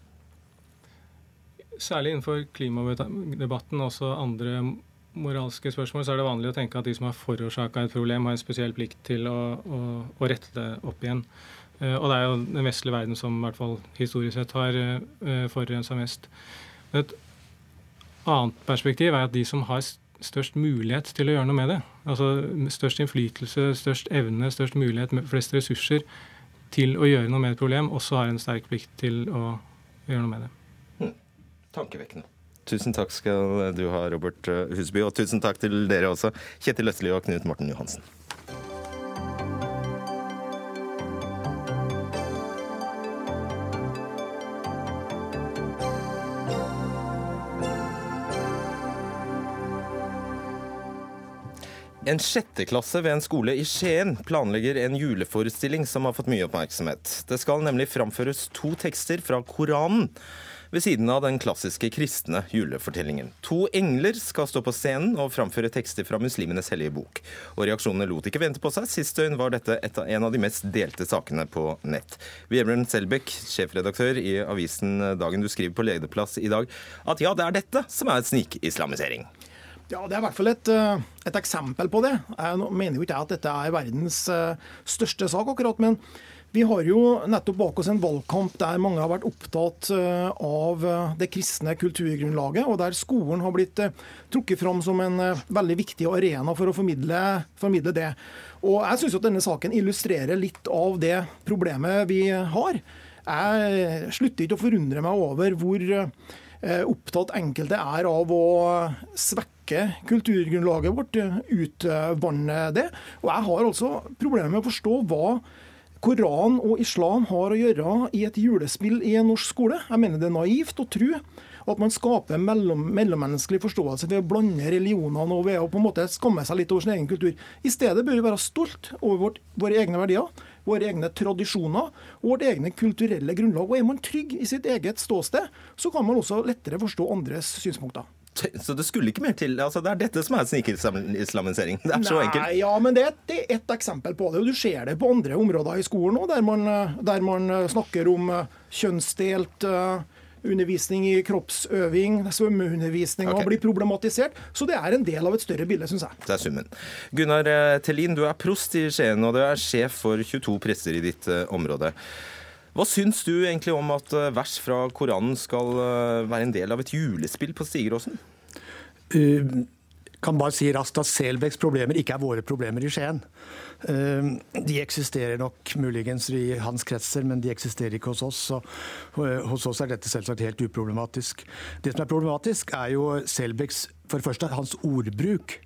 Særlig innenfor klimadebatten, også andre moralske spørsmål, så er det vanlig å tenke at de som har forårsaka et problem, har en spesiell plikt til å, å, å rette det opp igjen. Uh, og det er jo den vestlige verden som i hvert fall historisk sett har uh, eh, forurensa mest. Et annet perspektiv er at de som har størst mulighet til å gjøre noe med det, altså størst innflytelse, størst evne, størst mulighet, flest ressurser til å gjøre noe med et problem, også har en sterk plikt til å gjøre noe med det. Hmm. Tankevekkende. Tusen takk skal du ha, Robert eh, Husby, og tusen takk til dere også, Kjetil Østli og Knut Morten Johansen. En sjetteklasse ved en skole i Skien planlegger en juleforestilling som har fått mye oppmerksomhet. Det skal nemlig framføres to tekster fra Koranen ved siden av den klassiske kristne julefortellingen. To engler skal stå på scenen og framføre tekster fra muslimenes hellige bok. Og reaksjonene lot ikke vente på seg. Sist døgn var dette en av de mest delte sakene på nett. Vebjørn Selbekk, sjefredaktør i avisen Dagen, du skriver på lederplass i dag at ja, det er dette som er snikislamisering. Ja, Det er i hvert fall et, eh, et eksempel på det. Jeg mener jo ikke at dette er verdens eh, største sak, akkurat, men vi har jo nettopp bak oss en valgkamp der mange har vært opptatt eh, av eh, det kristne kulturgrunnlaget, og der skolen har blitt eh, trukket fram som en veldig viktig arena for å formidle, formidle det. Og Jeg syns denne saken illustrerer litt av det problemet vi har. Jeg slutter ikke å forundre meg over hvor opptatt enkelte er av å svekke kulturgrunnlaget vårt, utvanne det. Og jeg har altså problemer med å forstå hva Koran og islam har å gjøre i et julespill i en norsk skole. Jeg mener det er naivt å tro at man skaper mellom, mellommenneskelig forståelse ved å blande religionene og ved å på en måte skamme seg litt over sin egen kultur. I stedet bør vi være stolt over vårt, våre egne verdier, våre egne tradisjoner og vårt egne kulturelle grunnlag. Og Er man trygg i sitt eget ståsted, så kan man også lettere forstå andres synspunkter. Så det skulle ikke mer til? Altså, det er dette som er snikislamisering? Det er så enkelt? Nei, ja, men det er ett eksempel på det. og Du ser det på andre områder i skolen òg, der, der, man eh, snakker om eh, kjønnsdelt undervisning i kroppsøving, svømmeundervisning okay. blir problematisert. Så det er en del av et større bilde, syns jeg. Det er summen. Gunnar Tellin, du er prost i Skien, og du er sjef for 22 prester i ditt område. Hva syns du egentlig om at eh, vers fra Koranen skal eh, være en del av et julespill på Stigeråsen? Uh, kan bare si raskt at Selbecks problemer ikke er våre problemer i Skien. De eksisterer nok muligens i hans kretser, men de eksisterer ikke hos oss. Så hos oss er dette selvsagt helt uproblematisk. Det som er problematisk, er jo Selbecks for det første hans ordbruk.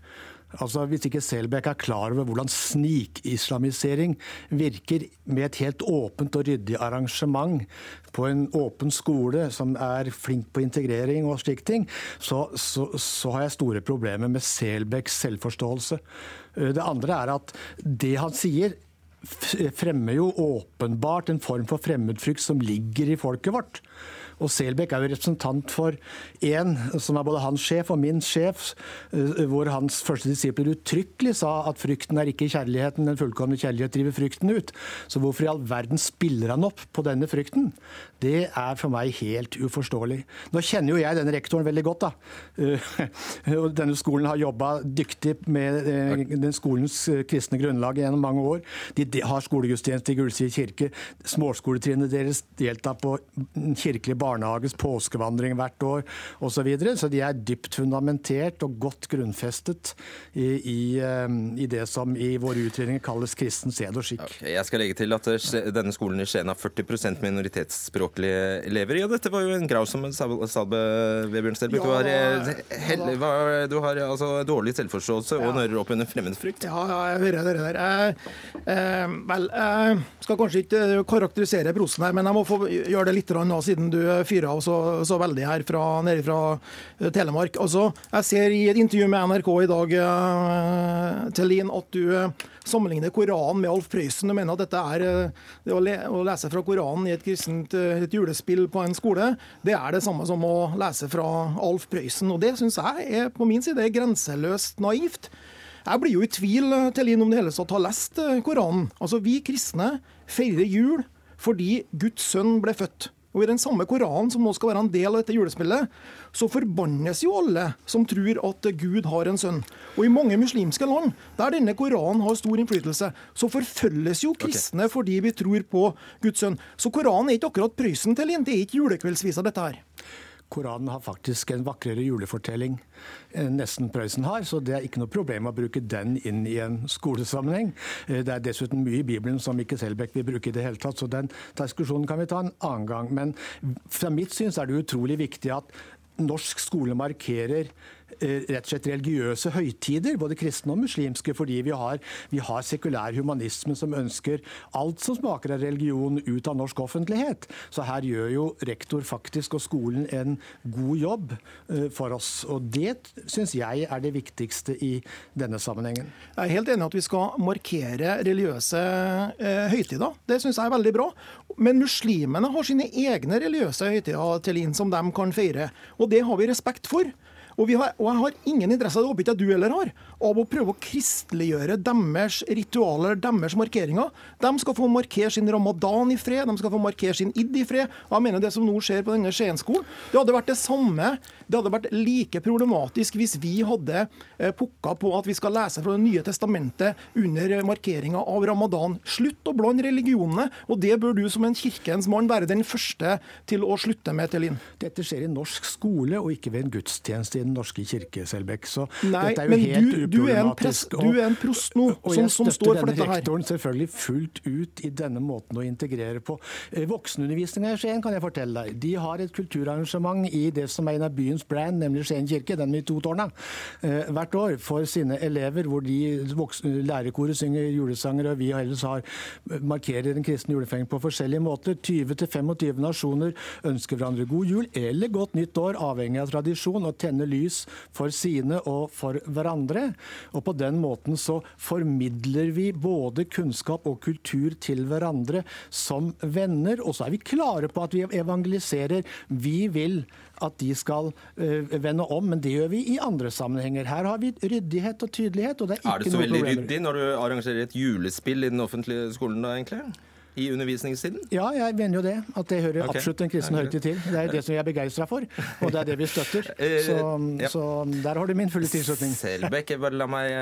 Altså Hvis ikke Selbekk er klar over hvordan snikislamisering virker med et helt åpent og ryddig arrangement på en åpen skole som er flink på integrering og slike ting, så, så, så har jeg store problemer med Selbecks selvforståelse. Eh, det andre er at det han sier, fremmer jo åpenbart en form for fremmedfrykt som ligger i folket vårt. Og Selbekk er jo representant for én som er både hans sjef og min sjef, eh, hvor hans første disipler uttrykkelig sa at frykten er ikke kjærligheten, den fullkomne kjærlighet driver frykten ut. Så hvorfor i all verden spiller han opp på denne frykten? Det er for meg helt uforståelig. Nå kjenner jo jeg denne rektoren veldig godt. da. Eh, denne skolen har jobba dyktig med eh, den skolens kristne grunnlag gjennom mange år. De har skolegudstjeneste i Gulsvik kirke. Småskoletrinnet deres deltar på kirkelig barnehage barnehagens påskevandring hvert år osv. Så, videre. så de er dypt fundamentert og godt grunnfestet i, i, eh, i det som i våre utredninger kalles kristen sed og skikk. Okay, jeg skal legge til at eh, denne skolen i Skien har 40% minoritetsspråklige elever. Ja, dette var jo en grav som Salbe Vebjørn Stelbæk. Ja, du har, eh, du har altså, dårlig selvforståelse og nører opp under fremmedfrykt. Ja, ja, jeg hører det der. Eh, eh, vel, jeg skal kanskje ikke karakterisere prosen her, men jeg må få gjøre det litt nå, siden du fyrer av så, så, veldig her fra, nede fra eh, Telemark. Altså, jeg ser i et intervju med NRK i dag uh, Tellin, at du uh, sammenligner Koranen med Alf Prøysen. Du mener at dette er det å, le, å, lese fra Koranen i et kristent et julespill på en skole, det er det samme som å lese fra Alf Prøysen. Og det syns jeg er på min side grenseløst naivt. Jeg blir jo i tvil Tellin, om det hele tatt har lest Koranen. Altså, Vi kristne feirer jul fordi Guds sønn ble født. Og I den samme Koranen, som nå skal være en del av dette julespillet, så forbannes jo alle som tror at Gud har en sønn. Og i mange muslimske land, der denne Koranen har stor innflytelse, så forfølges jo kristne okay. fordi vi tror på Guds sønn. Så Koranen er ikke akkurat Prøysen til inn, det er ikke julekveldsvisa, dette her. Koranen har faktisk en vakrere julefortelling enn nesten Prøysen har, så det er ikke noe problem å bruke den inn i en skolesammenheng. Eh, det er dessuten mye i Bibelen som ikke Selbekk vil bruke i det hele tatt, så den diskusjonen kan vi ta en annen gang. Men fra mitt syn er det utrolig viktig at norsk skole markerer rett og slett religiøse høytider, både kristne og muslimske, fordi vi har, vi har sekulær humanisme som ønsker alt som smaker av religion, ut av norsk offentlighet. Så her gjør jo rektor faktisk og skolen en god jobb uh, for oss. Og det syns jeg er det viktigste i denne sammenhengen. Jeg er helt enig at vi skal markere religiøse uh, høytider. Det syns jeg er veldig bra. Men muslimene har sine egne religiøse høytider til inn som de kan feire. Og det har vi respekt for. Og, har, og, jeg har ingen interesse, det håper ikke du heller har, av å prøve å kristeliggjøre deres ritualer, deres markeringer. De skal få markere sin ramadan i fred, de skal få markere sin id i fred. Og jeg mener Det som nå skjer på denne Skien-skolen, det hadde vært det samme. Det hadde vært like problematisk hvis vi hadde eh, pukka på at vi skal lese fra Det nye testamentet under markeringa av ramadan. Slutt å blande religionene, og det bør du som en kirkens mann være den første til å slutte med, Telin. Dette skjer i norsk skole og ikke ved en gudstjeneste i Den norske kirke, Selbekk. Så Nei, dette er jo helt du, du er en prest, Du er en prost nå som, som står for dette her. Og jeg støtter denne rektoren selvfølgelig fullt ut i denne måten å integrere på. Eh, voksenundervisninga i Skien kan jeg fortelle deg. De har et kulturarrangement i det som er en av byens brand, nemlig Skien kirke, den med to tårna, eh, hvert år for sine elever, hvor de lærerkoret synger julesanger, og vi ellers har markerer den kristne julefeiringen på forskjellige måter. 20-25 nasjoner ønsker hverandre god jul eller godt nytt år, avhengig av tradisjon, og tenner lys for sine og for hverandre. Og på den måten så formidler vi både kunnskap og kultur til hverandre som venner. Og så er vi klare på at vi evangeliserer. Vi vil at de skal uh, vende om, men det gjør vi i andre sammenhenger. Her har vi ryddighet og tydelighet, og det er ikke noe problem. Er det så veldig ryddig når du arrangerer et julespill i den offentlige skolen da, egentlig? I undervisningstiden? Ja, jeg mener jo det. At det hører okay. absolutt en kristen høytid til. Det er det som vi er begeistra for, og det er det vi støtter. Eh, Så, ja. så der har du min fulle tilslutning. Selbekk, la meg,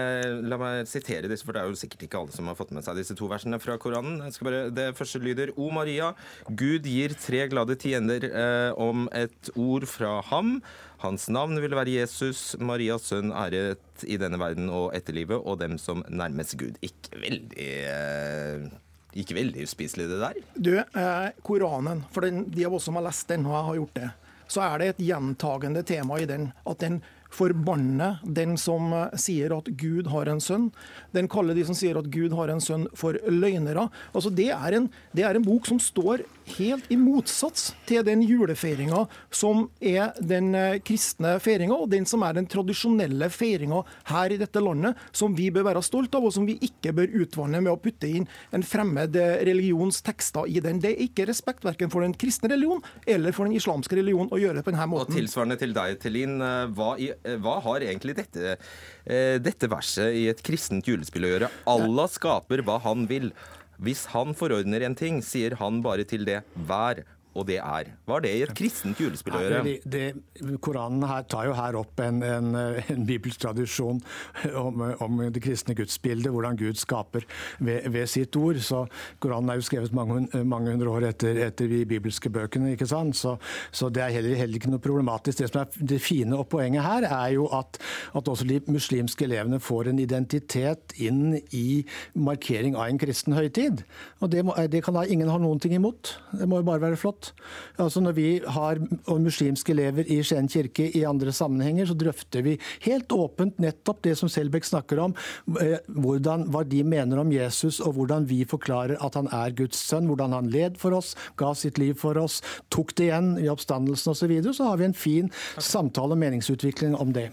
la meg sitere disse, for det er jo sikkert ikke alle som har fått med seg disse to versene fra Koranen. Jeg bare, det første lyder O Maria, Gud gir tre glade tiender eh, om et ord fra ham. Hans navn vil være Jesus, Marias sønn æret i denne verden og etterlivet, og dem som nærmes Gud. Ikke veldig eh, ikke veldig uspiselig, det der. Du, eh, Koranen, for den, de av oss som har lest den, og jeg har gjort det, så er det et gjentagende tema i den at den forbanner den som eh, sier at Gud har en sønn. Den kaller de som sier at Gud har en sønn, for løgnere. Altså, det, er en, det er en bok som står helt i motsats til den julefeiringa som er den eh, kristne feiringa, og den som er den tradisjonelle feiringa her i dette landet, som vi bør være stolt av, og som vi ikke bør utvanne med å putte inn en fremmed eh, religions tekster i den. Det er ikke respekt verken for den kristne religion eller for den islamske religion å gjøre det på denne måten. Og tilsvarende til deg, Tellin. eh, Hva, i, hva har egentlig dette, dette verset i et kristent julespill å gjøre? Allah skaper hva han vil. Hvis han forordner en ting, sier han bare til det. Vær, og det er. Hva har det i et kristent julespill å gjøre? Det, det, Koranen her tar jo her opp en, en, en bibelsk tradisjon om, om det kristne gudsbildet, hvordan Gud skaper ved, ved sitt ord. Så Koranen er jo skrevet mange, mange hundre år etter, etter de bibelske bøkene. ikke sant? Så, så det er heller, heller ikke noe problematisk. Det som er det fine og poenget her, er jo at, at også de muslimske elevene får en identitet inn i markering av en kristen høytid. Og det, må, det kan da ingen ha noen ting imot. Det må jo bare være flott. Altså Når vi har muslimske elever i Skien kirke i andre sammenhenger, så drøfter vi helt åpent nettopp det som Selbekk snakker om. eh, Hvordan, hva de mener om Jesus, og hvordan vi forklarer at han er Guds sønn. Hvordan han led for oss, ga sitt liv for oss, tok det igjen i oppstandelsen osv. Så, videre. så har vi en fin samtale og meningsutvikling om det.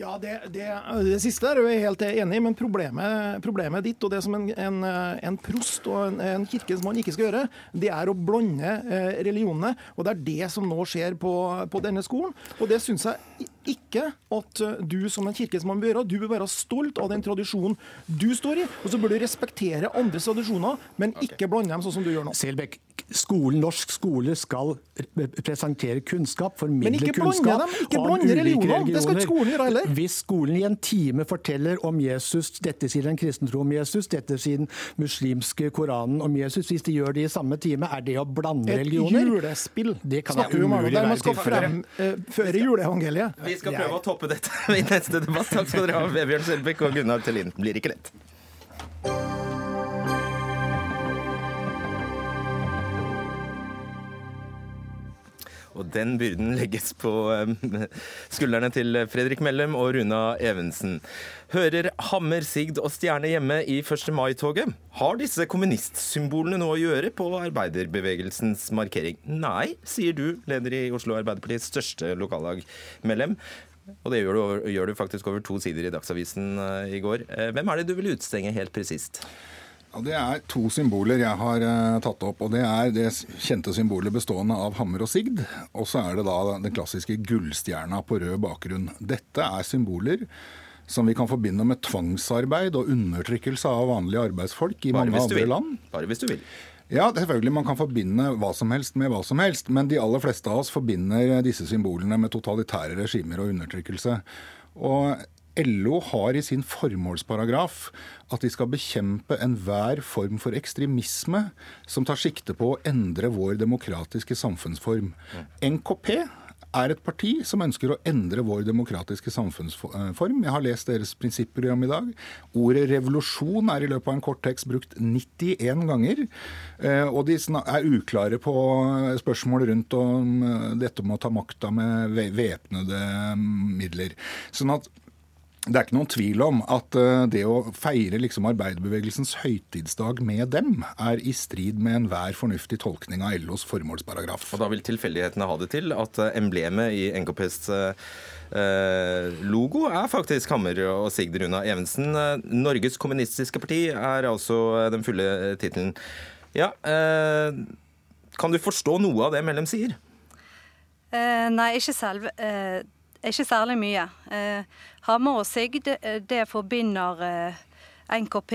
Ja, det, det, det siste er jeg helt enig i, men problemet, problemet ditt, og det som en, en, en prost og en, en kirkens mann ikke skal gjøre, det er å blande eh, religionene. Og det er det som nå skjer på, på denne skolen. Og det syns jeg ikke at eh, du som en kirke som man bør gjøre. Du bør være stolt av den tradisjonen du står i, og så bør du respektere andres tradisjoner, men ikke blande dem sånn som du gjør nå. Selbekk, skolen, norsk skole skal presentere kunnskap, formidle kunnskap dem, ikke om ulike religioner. Det skal ikke skolen gjøre heller. Hvis skolen i en time forteller om Jesus, dette sier den kristne tro om Jesus, dette sier den muslimske Koranen om Jesus, hvis de gjør det i samme time, er det å blande Et religioner? julespill Det kan snakker vi om umulig der man skal tilfellet. fremføre juleevangeliet. Vi skal prøve å toppe dette i neste debatt. Takk skal dere ha, Vebjørn Selbekk og Gunnar Tellin. Blir ikke lett. Og den byrden legges på eh, skuldrene til Fredrik Mellem og Runa Evensen. Hører Hammer, Sigd og Stjerne hjemme i 1. mai-toget? Har disse kommunistsymbolene noe å gjøre på arbeiderbevegelsens markering? Nei, sier du, leder i Oslo Arbeiderpartiets største lokallag, Mellem. Og det gjør du, gjør du faktisk over to sider i Dagsavisen eh, i går. Eh, Hvem er det du vil utstenge helt presist? Ja, Det er to symboler jeg har uh, tatt opp. og Det er det kjente symbolet bestående av hammer og sigd. Og så er det da den klassiske gullstjerna på rød bakgrunn. Dette er symboler som vi kan forbinde med tvangsarbeid og undertrykkelse av vanlige arbeidsfolk i Bare mange andre vil. land. Bare hvis du vil. Ja, selvfølgelig man kan forbinde hva som helst med hva som helst, men de aller fleste av oss forbinder disse symbolene med totalitære regimer og undertrykkelse. Og LO har i sin formålsparagraf at de skal bekjempe enhver form for ekstremisme som tar sikte på å endre vår demokratiske samfunnsform. NKP er et parti som ønsker å endre vår demokratiske samfunnsform. Jeg har lest deres prinsipprogram i dag. Ordet revolusjon er i løpet av en kort tekst brukt 91 ganger. Eh, Og de er uklare på spørsmål rundt om eh, dette med å ta makta med væpnede midler. Sånn at det er ikke noen tvil om at eh, det å feire liksom arbeiderbevegelsens høytidsdag med dem, er i strid med enhver fornuftig tolkning av LOs formålsparagraf. Og da vil tilfeldighetene ha det til at eh, emblemet i NKPs eh, logo er faktisk Hammer og Sigd Runa Evensen. Norges kommunistiske parti er altså den fulle tittelen. Ja, eh, kan du forstå noe av det Mellem sier? Eh, nei, ikke, selv. eh, ikke særlig mye. Eh, Hammer og Sigd, eh, det forbinder eh, NKP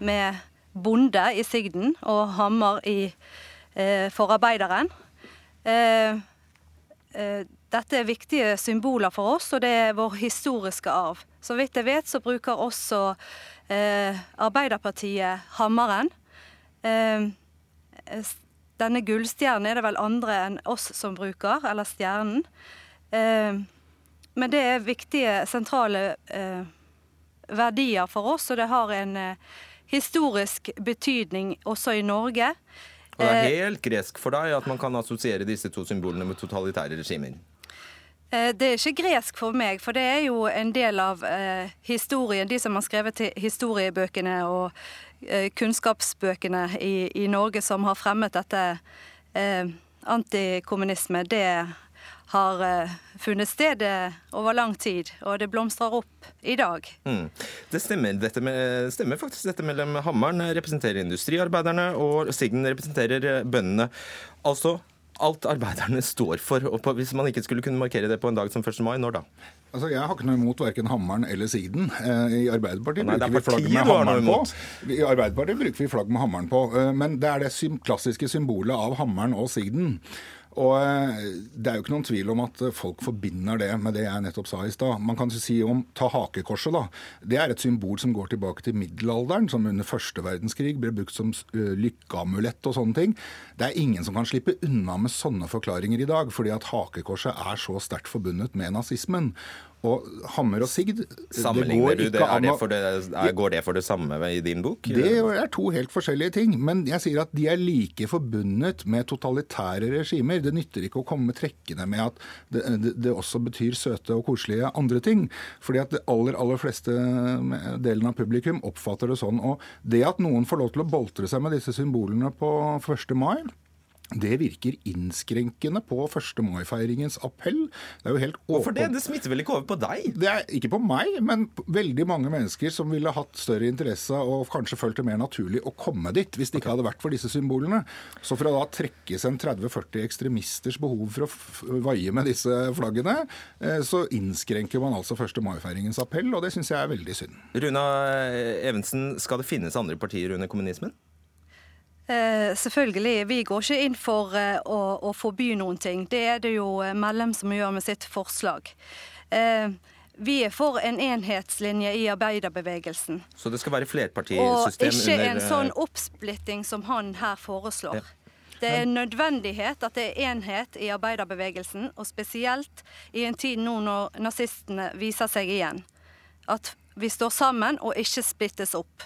med bonde i Sigden og hammer i, for. Eh, dette er viktige symboler for oss, og det er vår historiske arv. Så vidt jeg vet, så bruker også eh, Arbeiderpartiet hammeren. Eh, denne gullstjernen er det vel andre enn oss som bruker, eller stjernen. Eh, men det er viktige, sentrale eh, verdier for oss, og det har en eh, historisk betydning også i Norge. Og det er helt gresk for deg at man kan assosiere disse to symbolene med totalitære regimer? Det er ikke gresk for meg, for det er jo en del av eh, historien. De som har skrevet historiebøkene og eh, kunnskapsbøkene i, i, Norge som har fremmet dette eh, antikommunisme, det har uh, funnet sted over lang tid, og det blomstrer opp i dag. Mm. Det stemmer, dette med, stemmer faktisk dette mellom Hammeren representerer industriarbeiderne, og Sigden representerer bøndene. Altså alt arbeiderne står for. og på, Hvis man ikke skulle kunne markere det på en dag som 1. mai, når da? Altså, Jeg har ikke noe imot verken Hammeren eller Sigden. Eh, I Arbeiderpartiet Nei, bruker vi flagg med hammeren på. I Arbeiderpartiet bruker vi flagg med hammeren på. Eh, men det er det klassiske symbolet av hammeren og Sigden. Og eh, Det er jo ikke noen tvil om at folk forbinder det med det jeg nettopp sa i stad. Man kan si om ta hakekorset. da. Det er et symbol som går tilbake til middelalderen, som under første verdenskrig ble brukt som eh, lykkeamulett og sånne ting. Det er ingen som kan slippe unna med sånne forklaringer i dag, fordi at hakekorset er så sterkt forbundet med nazismen. Og hammer og sigd Sammenligner du det? det, det er, går det for det samme i din bok? Det er to helt forskjellige ting. Men jeg sier at de er like forbundet med totalitære regimer. Det nytter ikke å komme trekkende med at det, det, det også betyr søte og koselige andre ting. Fordi at det aller, aller fleste delen av publikum oppfatter det sånn. Og det at noen får lov til å boltre seg med disse symbolene på 1. mai, det virker innskrenkende på 1. mai-feiringens appell. Det er jo helt åpen... Hvorfor det? Det smitter vel ikke over på deg? Det er Ikke på meg, men veldig mange mennesker som ville hatt større interesse og kanskje følt det mer naturlig å komme dit, hvis det ikke hadde vært for disse symbolene. Så for å da trekkes en 30-40 ekstremisters behov for å vaie med disse flaggene, eh, så innskrenker man altså 1. mai-feiringens appell, og det syns jeg er veldig synd. Runa Evensen, skal det finnes andre partier under kommunismen? Eh, selvfølgelig. Vi går ikke inn for eh, å, å, forby noen ting. Det er det jo eh, Mellem som gjør med sitt forslag. Eh, vi er for en enhetslinje i arbeiderbevegelsen. Så det skal være flerpartisystem Og ikke en sånn oppsplitting som han her foreslår. Ja. Det er en nødvendighet at det er enhet i arbeiderbevegelsen, og spesielt i en tid nå når nazistene viser seg igjen. At vi står sammen og ikke splittes opp.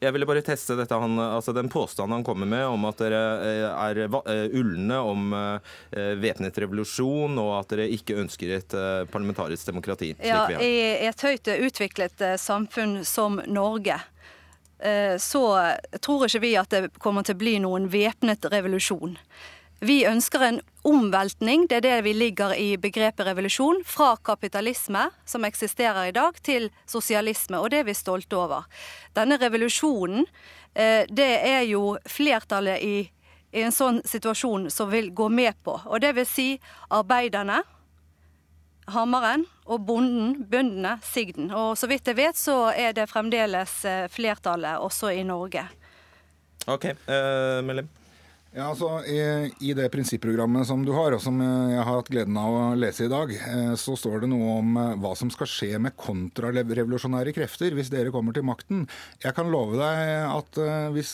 Jeg ville bare teste dette, han, altså den påstanden han kommer med om at dere eh, er eh, ulne om eh, væpnet revolusjon, og at dere ikke ønsker et parlamentarisk demokrati. Ja, I et høyt utviklet samfunn som Norge så tror ikke vi at det kommer til å bli noen væpnet revolusjon. Vi ønsker en omveltning, det er det vi ligger i begrepet revolusjon, fra kapitalisme, som eksisterer i dag, til sosialisme, og det er vi stolte over. Denne revolusjonen, eh, det er jo flertallet i, i en sånn situasjon som vil gå med på. Og det vil si arbeiderne, hammeren, og bonden, bøndene, sigden. Og så vidt jeg vet, så er det fremdeles eh, flertallet også i Norge. OK. Uh? Ja, altså i, i, det prinsipprogrammet som du har, og som jeg har hatt gleden av å lese i dag, eh, så står det noe om eh, hva som skal skje med kontrarevolusjonære krefter hvis dere kommer til makten. Jeg kan love deg at eh, hvis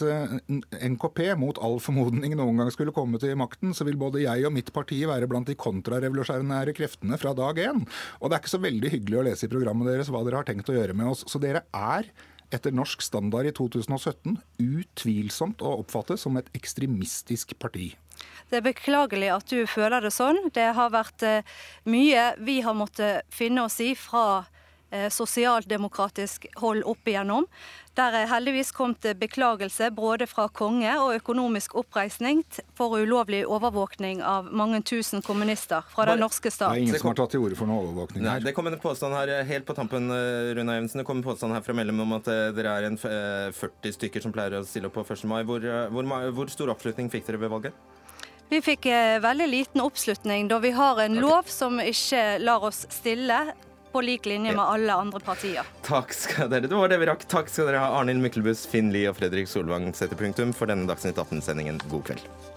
NKP mot all formodning noen gang skulle komme til makten, så vil både jeg og mitt parti være blant de kontrarevolusjonære kreftene fra dag én. Og det er ikke så veldig hyggelig å lese i programmet deres hva dere har tenkt å gjøre med oss. Så dere er etter norsk standard i 2017 utvilsomt å oppfatte som et ekstremistisk parti. Det er beklagelig at du føler det sånn. Det har vært eh, mye vi har måttet finne oss i fra eh, sosialdemokratisk hold opp igjennom. Der er heldigvis kommet beklagelse både fra konge og økonomisk oppreisning for ulovlig overvåkning av mange tusen kommunister fra den norske stat. Det er ingen som har tatt til orde for noe overvåkning her. Nei, det kom en påstand her helt på tampen, eh, Rune Evensen. Det kom en påstand her fra mellom om at eh, dere er en 40 eh, stykker som pleier å stille opp på 1. mai. Hvor, hvor, hvor stor oppslutning fikk dere ved valget? Vi fikk veldig liten oppslutning da vi har en okay. lov som ikke lar oss stille på lik linje med alle andre partier. Takk skal dere. Det var det vi rakk. Takk skal dere ha, Arnhild Myklebust, Finn Lie og Fredrik Solvang setter punktum for denne Dagsnytt 18-sendingen. God kveld.